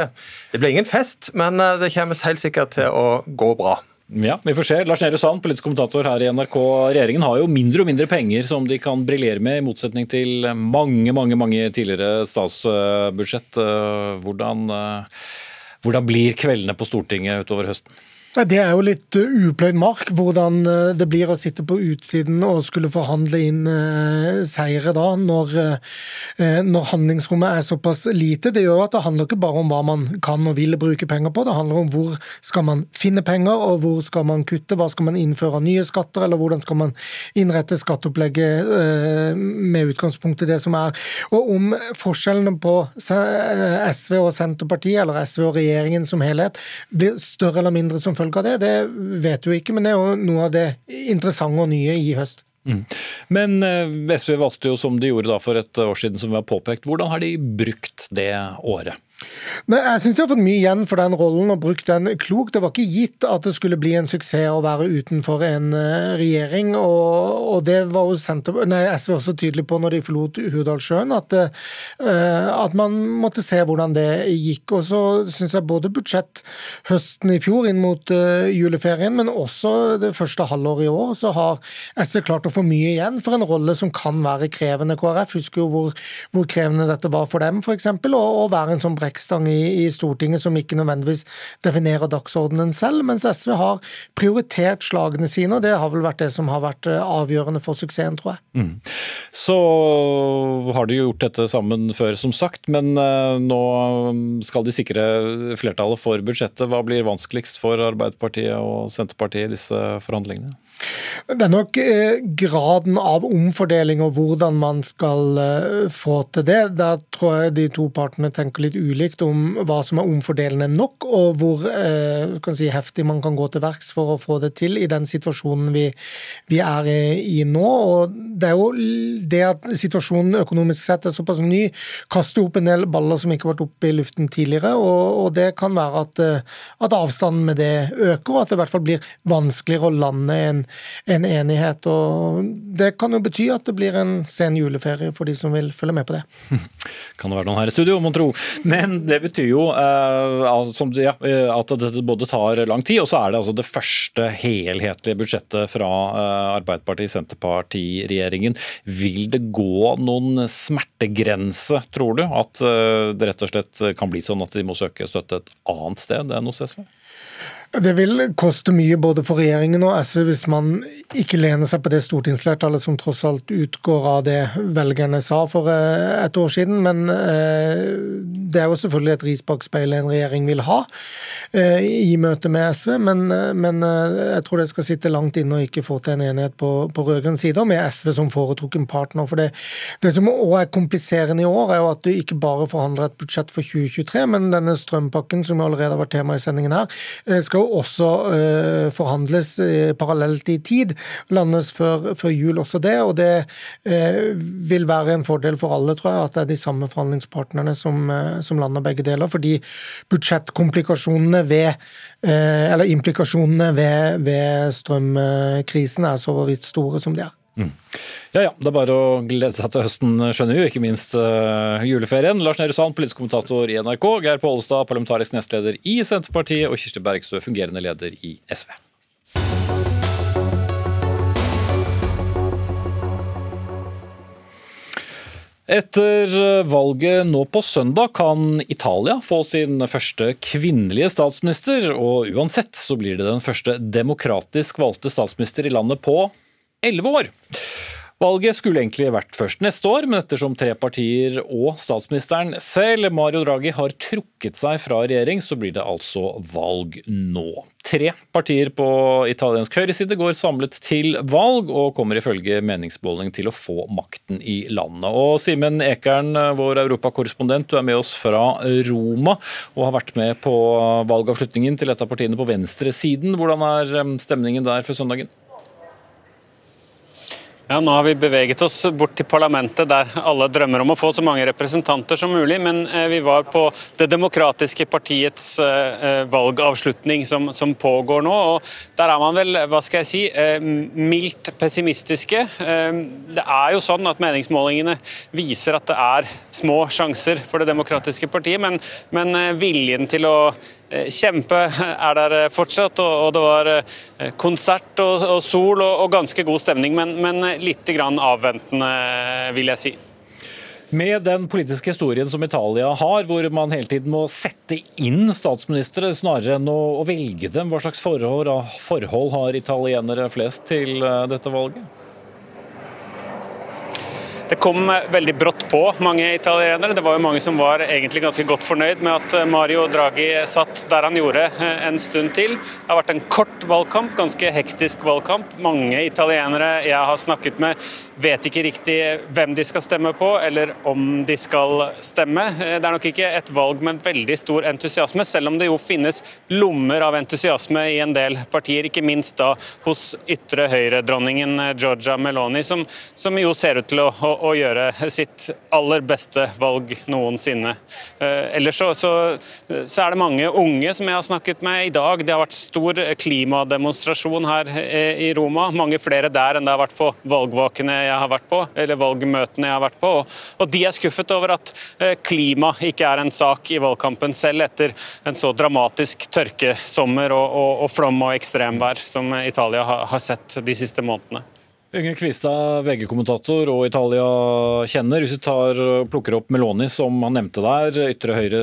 Speaker 14: det blir ingen fest, men det kommer helt sikkert til å gå bra.
Speaker 2: Ja, vi får se. Lars Nehru Sand, politisk kommentator her i NRK. Regjeringen har jo mindre og mindre penger som de kan briljere med, i motsetning til mange mange, mange tidligere statsbudsjett. Hvordan, hvordan blir kveldene på Stortinget utover høsten?
Speaker 15: Det er jo litt uh, upløyd mark, hvordan uh, det blir å sitte på utsiden og skulle forhandle inn uh, seire da, når, når, handlingsrommet er såpass lite. Det gjør at det handler ikke bare om hva man kan og vil bruke penger på, det handler om hvor skal man finne penger, og hvor skal man kutte, hva skal man innføre av nye skatter, eller hvordan skal man innrette skatteopplegget med utgangspunkt i det som er. Og om forskjellene på SV og Senterpartiet, eller SV og regjeringen som helhet, blir større eller mindre som følge av det, det vet du ikke, men det er jo noe av det interessante og nye i høst. Mm.
Speaker 2: Men eh, SV valgte jo som de gjorde for et år siden, som vi har påpekt. Hvordan har de brukt det året?
Speaker 15: Nei, jeg syns de har fått mye igjen for den rollen og brukt den klokt. Det var ikke gitt at det skulle bli en suksess å være utenfor en uh, regjering. Og, og, det var jo Senter, nei, SV også tydelig på når de forlot Hurdalssjøen, at, uh, at man måtte se hvordan det gikk. Og så syns jeg både budsjett høsten i fjor inn mot uh, juleferien, men også det første halvåret i år, så har SV klart å få mye igjen for en rolle som kan være krevende. KrF husker jo hvor, hvor krevende dette var for dem, f.eks. Å være en sånn brekk brekkstang i, i, Stortinget som ikke nødvendigvis definerer dagsordenen selv, mens SV har prioritert slagene sine, og det har vel vært det som har vært eh, avgjørende for suksessen, tror jeg. Mm.
Speaker 2: Så har de gjort dette sammen før, som sagt, men uh, nå skal de sikre flertallet for budsjettet. Hva blir vanskeligst for Arbeiderpartiet og Senterpartiet i disse forhandlingene?
Speaker 15: Det er nok eh, graden av omfordeling og hvordan man skal eh, få til det. Da tror jeg de to partene tenker litt ulikt om hva som er omfordelende nok, og hvor kan si, heftig man kan gå til verks for å få det til i den situasjonen vi, vi er i nå. Og det er jo det at situasjonen økonomisk sett er såpass ny, kaster opp en del baller som ikke har vært oppe i luften tidligere, og, og det kan være at, at avstanden med det øker, og at det i hvert fall blir vanskeligere å lande en en enighet. og Det kan jo bety at det blir en sen juleferie for de som vil følge med på det. *laughs*
Speaker 2: Kan det være noen her i studio, mon tro. Men det betyr jo ja, eh, at dette både tar lang tid, og så er det altså det første helhetlige budsjettet fra uh, Arbeiderparti-Senterparti-regjeringen. Vil det gå noen smertegrense, tror du? At det rett og slett kan bli sånn at de må søke støtte et annet sted enn hos SV?
Speaker 15: Det vil koste mye både for regjeringen og SV hvis man ikke lener seg på det stortingsflertallet som tross alt utgår av det velgerne sa for eh, et år siden. Men eh, det er jo selvfølgelig et ris bak speilet en regjering vil ha eh, i møte med SV. Men, men jeg tror det skal sitte langt inne og ikke få til en enighet på, på rød-grønn side, og med SV som foretrukken partner. For det, det som òg er kompliserende i år, er jo at du ikke bare forhandler et budsjett for 2023, men denne strømpakken, som allerede har vært tema i sendingen her, skal også uh, forhandles uh, parallelt i tid. Landes før, før, jul også det, og det uh, vil være en fordel for alle, tror jeg, at det er de samme forhandlingspartnerne som, som lander begge deler. Fordi budsjettkomplikasjonene ved eller implikasjonene ved, ved strømkrisen er så vidt store som de er. Mm.
Speaker 2: Ja ja, det er bare å glede seg til høsten, skjønner vi, ikke minst uh, juleferien. Lars Nehru Sand, politisk kommentator i NRK, Geir Pollestad, parlamentarisk nestleder i Senterpartiet, og Kirsti Bergstø, fungerende leder i SV. Etter valget nå på søndag kan Italia få sin første kvinnelige statsminister, og uansett så blir det den første demokratisk valgte statsminister i landet på elleve år. Valget skulle egentlig vært først neste år, men ettersom tre partier og statsministeren selv, Mario Draghi, har trukket seg fra regjering, så blir det altså valg nå. Tre partier på italiensk høyreside går samlet til valg, og kommer ifølge meningsmåling til å få makten i landet. Og Simen Ekern, vår europakorrespondent, du er med oss fra Roma og har vært med på valgavslutningen til et av partiene på venstresiden. Hvordan er eh, stemningen der for søndagen?
Speaker 16: Ja, Nå har vi beveget oss bort til parlamentet, der alle drømmer om å få så mange representanter som mulig. Men eh, vi var på Det demokratiske partiets eh, eh, valgavslutning som, som pågår nå. og Der er man vel, hva skal jeg si, mildt pessimistiske. Det er jo sånn at meningsmålingene viser at det er små sjanser for Det demokratiske partiet, men, men viljen til å kjempe er der eh, fortsatt, og, det var eh, konsert og, sol og, ganske god stemning, men, litt avventende, vil jeg si.
Speaker 2: Med den politiske historien som Italia har, hvor man hele tiden må sette inn statsministre snarere enn å, velge dem, hva slags forhold, har italienere flest til eh, dette valget?
Speaker 16: Det kom veldig brått på mange italienere. Det var jo mange som var egentlig ganske godt fornøyd med at Mario Draghi satt der han gjorde eh, en stund til. Det har vært en kort valgkamp, ganske hektisk valgkamp. Mange italienere jeg har snakket med vet ikke riktig hvem de skal stemme på, eller om de skal stemme. Eh, det er nok ikke et valg med veldig stor entusiasme, selv om det jo finnes lommer av entusiasme i en del partier, ikke minst da hos ytre høyre-dronningen eh, Georgia Meloni, som, som jo ser ut til å, å å gjøre sitt aller beste valg noensinne. Eh, ellers så, så, så, er det mange unge som jeg har snakket med i dag. Det har vært stor klimademonstrasjon her i Roma. Mange flere der enn det har vært på valgvakene jeg har vært på, eller valgmøtene jeg har vært på. Og de er skuffet over at eh, klima ikke er en sak i valgkampen selv, etter en så dramatisk tørkesommer og, og, og flom og ekstremvær som Italia har, har sett de siste månedene.
Speaker 2: Yngve Kvistad, VG-kommentator og Italia-kjenner. Hvis du tar, plukker opp Meloni, som han nevnte der. Ytre høyre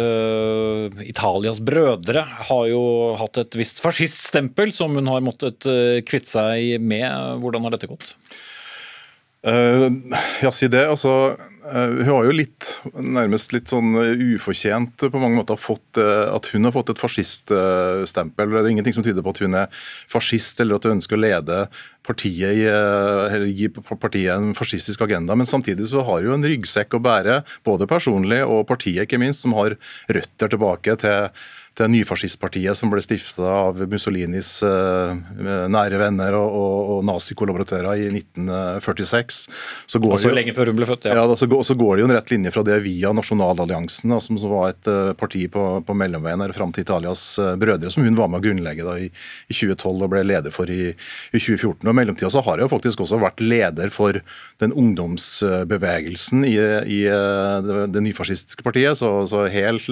Speaker 2: Italias brødre har jo hatt et visst fasciststempel som hun har måttet eh, kvitte seg med. Hvordan har dette gått?
Speaker 17: Uh, ja, si det. Altså, uh, hun har jo litt, nærmest litt sånn ufortjent på mange måter fått at hun har fått et fasciststempel. Det er ingenting som tyder på at hun er fascist eller at hun ønsker å lede partiet eller gi partiet en fascistisk agenda. Men samtidig så har hun en ryggsekk å bære, både personlig og partiet ikke minst, som har røtter tilbake til det nyfascistpartiet som ble stifta av Mussolinis uh, nære venner og, og, og nazikollaboratører i 1946.
Speaker 2: Så går altså lenge før hun ble født,
Speaker 17: ja. ja så, går, så, går, det jo en rett linje fra det via Nasjonalalliansen, da, som, som, var et uh, parti på, på mellomveien her fram til Italias uh, brødre, som hun var med å grunnlegge da, i, i, 2012 og ble leder for i, i 2014. Og I mellomtida så har hun faktisk også vært leder for den ungdomsbevegelsen i, i det, det nyfascistiske partiet, så, så helt,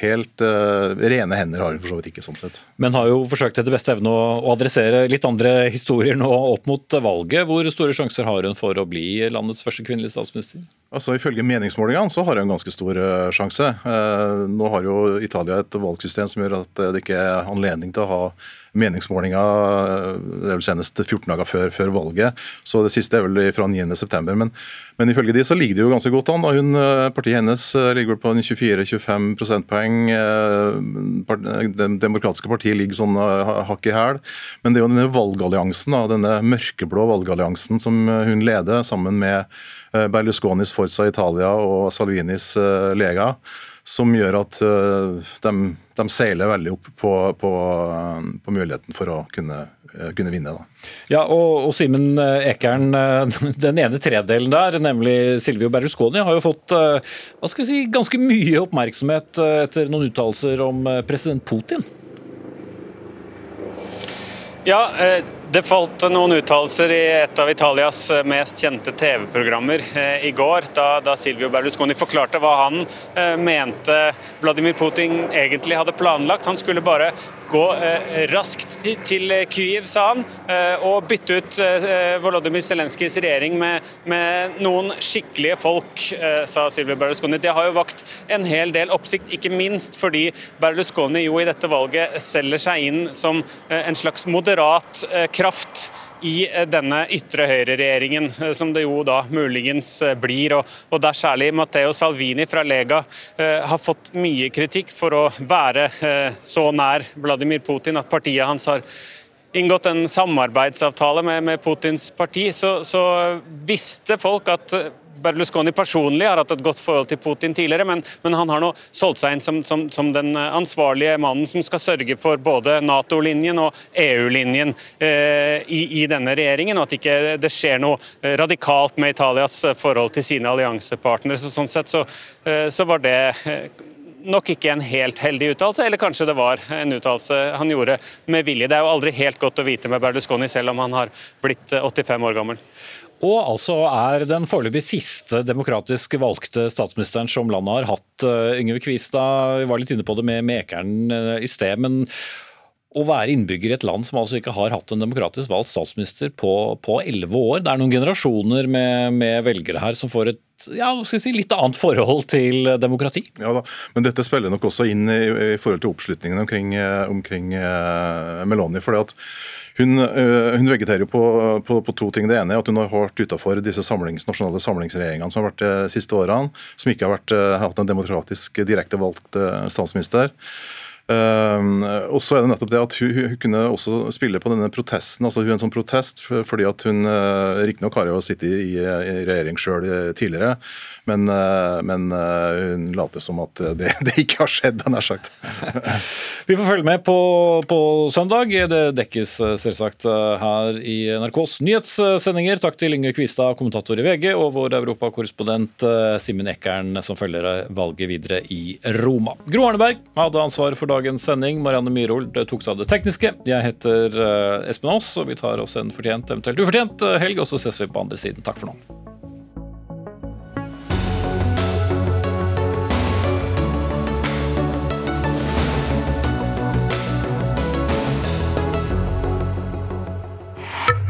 Speaker 17: helt rene hender har hun for så vidt ikke. sånn sett.
Speaker 2: Men har jo forsøkt etter beste evne å adressere litt andre historier nå opp mot valget. Hvor store sjanser har hun for å bli landets første kvinnelige statsminister?
Speaker 17: Altså Ifølge meningsmålingene så har hun en ganske stor eh, sjanse. Eh, nå har jo Italia et valgsystem som gjør at det ikke er anledning til å ha meningsmålinga det er vel senest 14 dager før, før, valget. Så det siste er vel fra 9.9. Men, men ifølge de så ligger det jo ganske godt an. Hun, eh, partiet hennes eh, ligger på 24-25 prosentpoeng. Eh, det demokratiske partiet ligger sånn hakk i hæl. Men det er jo denne valgalliansen, denne mørkeblå valgalliansen som hun leder, sammen med Berlusconis Forza Italia og Salvinis Lega som gjør at eh, de, de seiler veldig opp på, på, på, muligheten for å kunne, eh, kunne vinne. Da.
Speaker 2: Ja, og, og Simen Ekern, eh, *laughs* den ene tredelen der, nemlig Silvio Berlusconi, har jo fått hva skal vi si, ganske mye oppmerksomhet etter noen uttalelser om president Putin.
Speaker 16: Ja, det falt noen uttalelser i et av Italias mest kjente TV-programmer eh, i går, da, da, Silvio Berlusconi forklarte hva han eh, mente Vladimir Putin egentlig hadde planlagt. Han skulle bare gå eh, raskt til, til Kyiv, sa han, eh, og bytte ut eh, Volodymyr Zelenskyjs regjering med, med, noen skikkelige folk, sa Silvio Berlusconi. Det har jo vakt en hel del oppsikt, ikke minst fordi Berlusconi jo i dette valget selger seg inn som en slags moderat kraft i eh, denne ytre høyre-regjeringen, eh, som det jo da muligens eh, blir. Og, og der særlig Matteo Salvini fra Lega eh, har fått mye kritikk for å være eh, så nær Vladimir Putin at partiet hans har inngått en samarbeidsavtale med, med Putins parti, så, så visste folk at Berlusconi personlig har hatt et godt forhold til Putin tidligere, men, men han har nå solgt seg inn som, som, som, den ansvarlige mannen som skal sørge for både Nato-linjen og EU-linjen eh, i, i, denne regjeringen, og at ikke det skjer noe radikalt med Italias forhold til sine alliansepartnere. Så, sånn sett så, eh, så var det eh, nok ikke en helt heldig uttalelse, eller kanskje det var en uttalelse han gjorde med vilje. Det er jo aldri helt godt å vite med Berlusconi, selv om han har blitt 85 år gammel.
Speaker 2: Og altså er den foreløpig siste demokratisk valgte statsministeren som landet har hatt. Eh, Yngve Kvistad var litt inne på det med Mekeren eh, i sted. men å være innbygger i et land som altså ikke har hatt en demokratisk valgt statsminister på elleve år. Det er noen generasjoner med, med, velgere her som får et ja, skal si, litt annet forhold til demokrati.
Speaker 17: Ja da, Men dette spiller nok også inn i, i forhold til oppslutningen omkring, omkring eh, Meloni. fordi at hun, uh, hun vegeterer jo på, på, på, to ting. Det ene er at hun har vært utafor disse samlings, nasjonale samlingsregjeringene som har vært de siste årene, som ikke har vært, uh, hatt en demokratisk direkte valgt statsminister. Uh, og så er det nettopp det at hun, hun, kunne også spille på denne protesten. altså Hun er en sånn protest fordi at hun uh, riktignok har jo sittet i, i regjering sjøl tidligere, men, uh, men uh, hun later som at det, *laughs* det ikke har skjedd, nær sagt. *laughs*
Speaker 2: Vi får følge med på, på, søndag. Det dekkes selvsagt her i NRKs nyhetssendinger. Takk til Inge Kvistad, kommentator i VG, og vår europakorrespondent Simen Ekern, som følger valget videre i Roma. Gro Arneberg hadde ansvaret for dagens sending. Marianne Myhrol tok seg av det tekniske. Jeg heter eh, Espen Aas, og vi tar oss en fortjent, eventuelt ufortjent eh, helg, og så ses vi på andre siden. Takk for nå.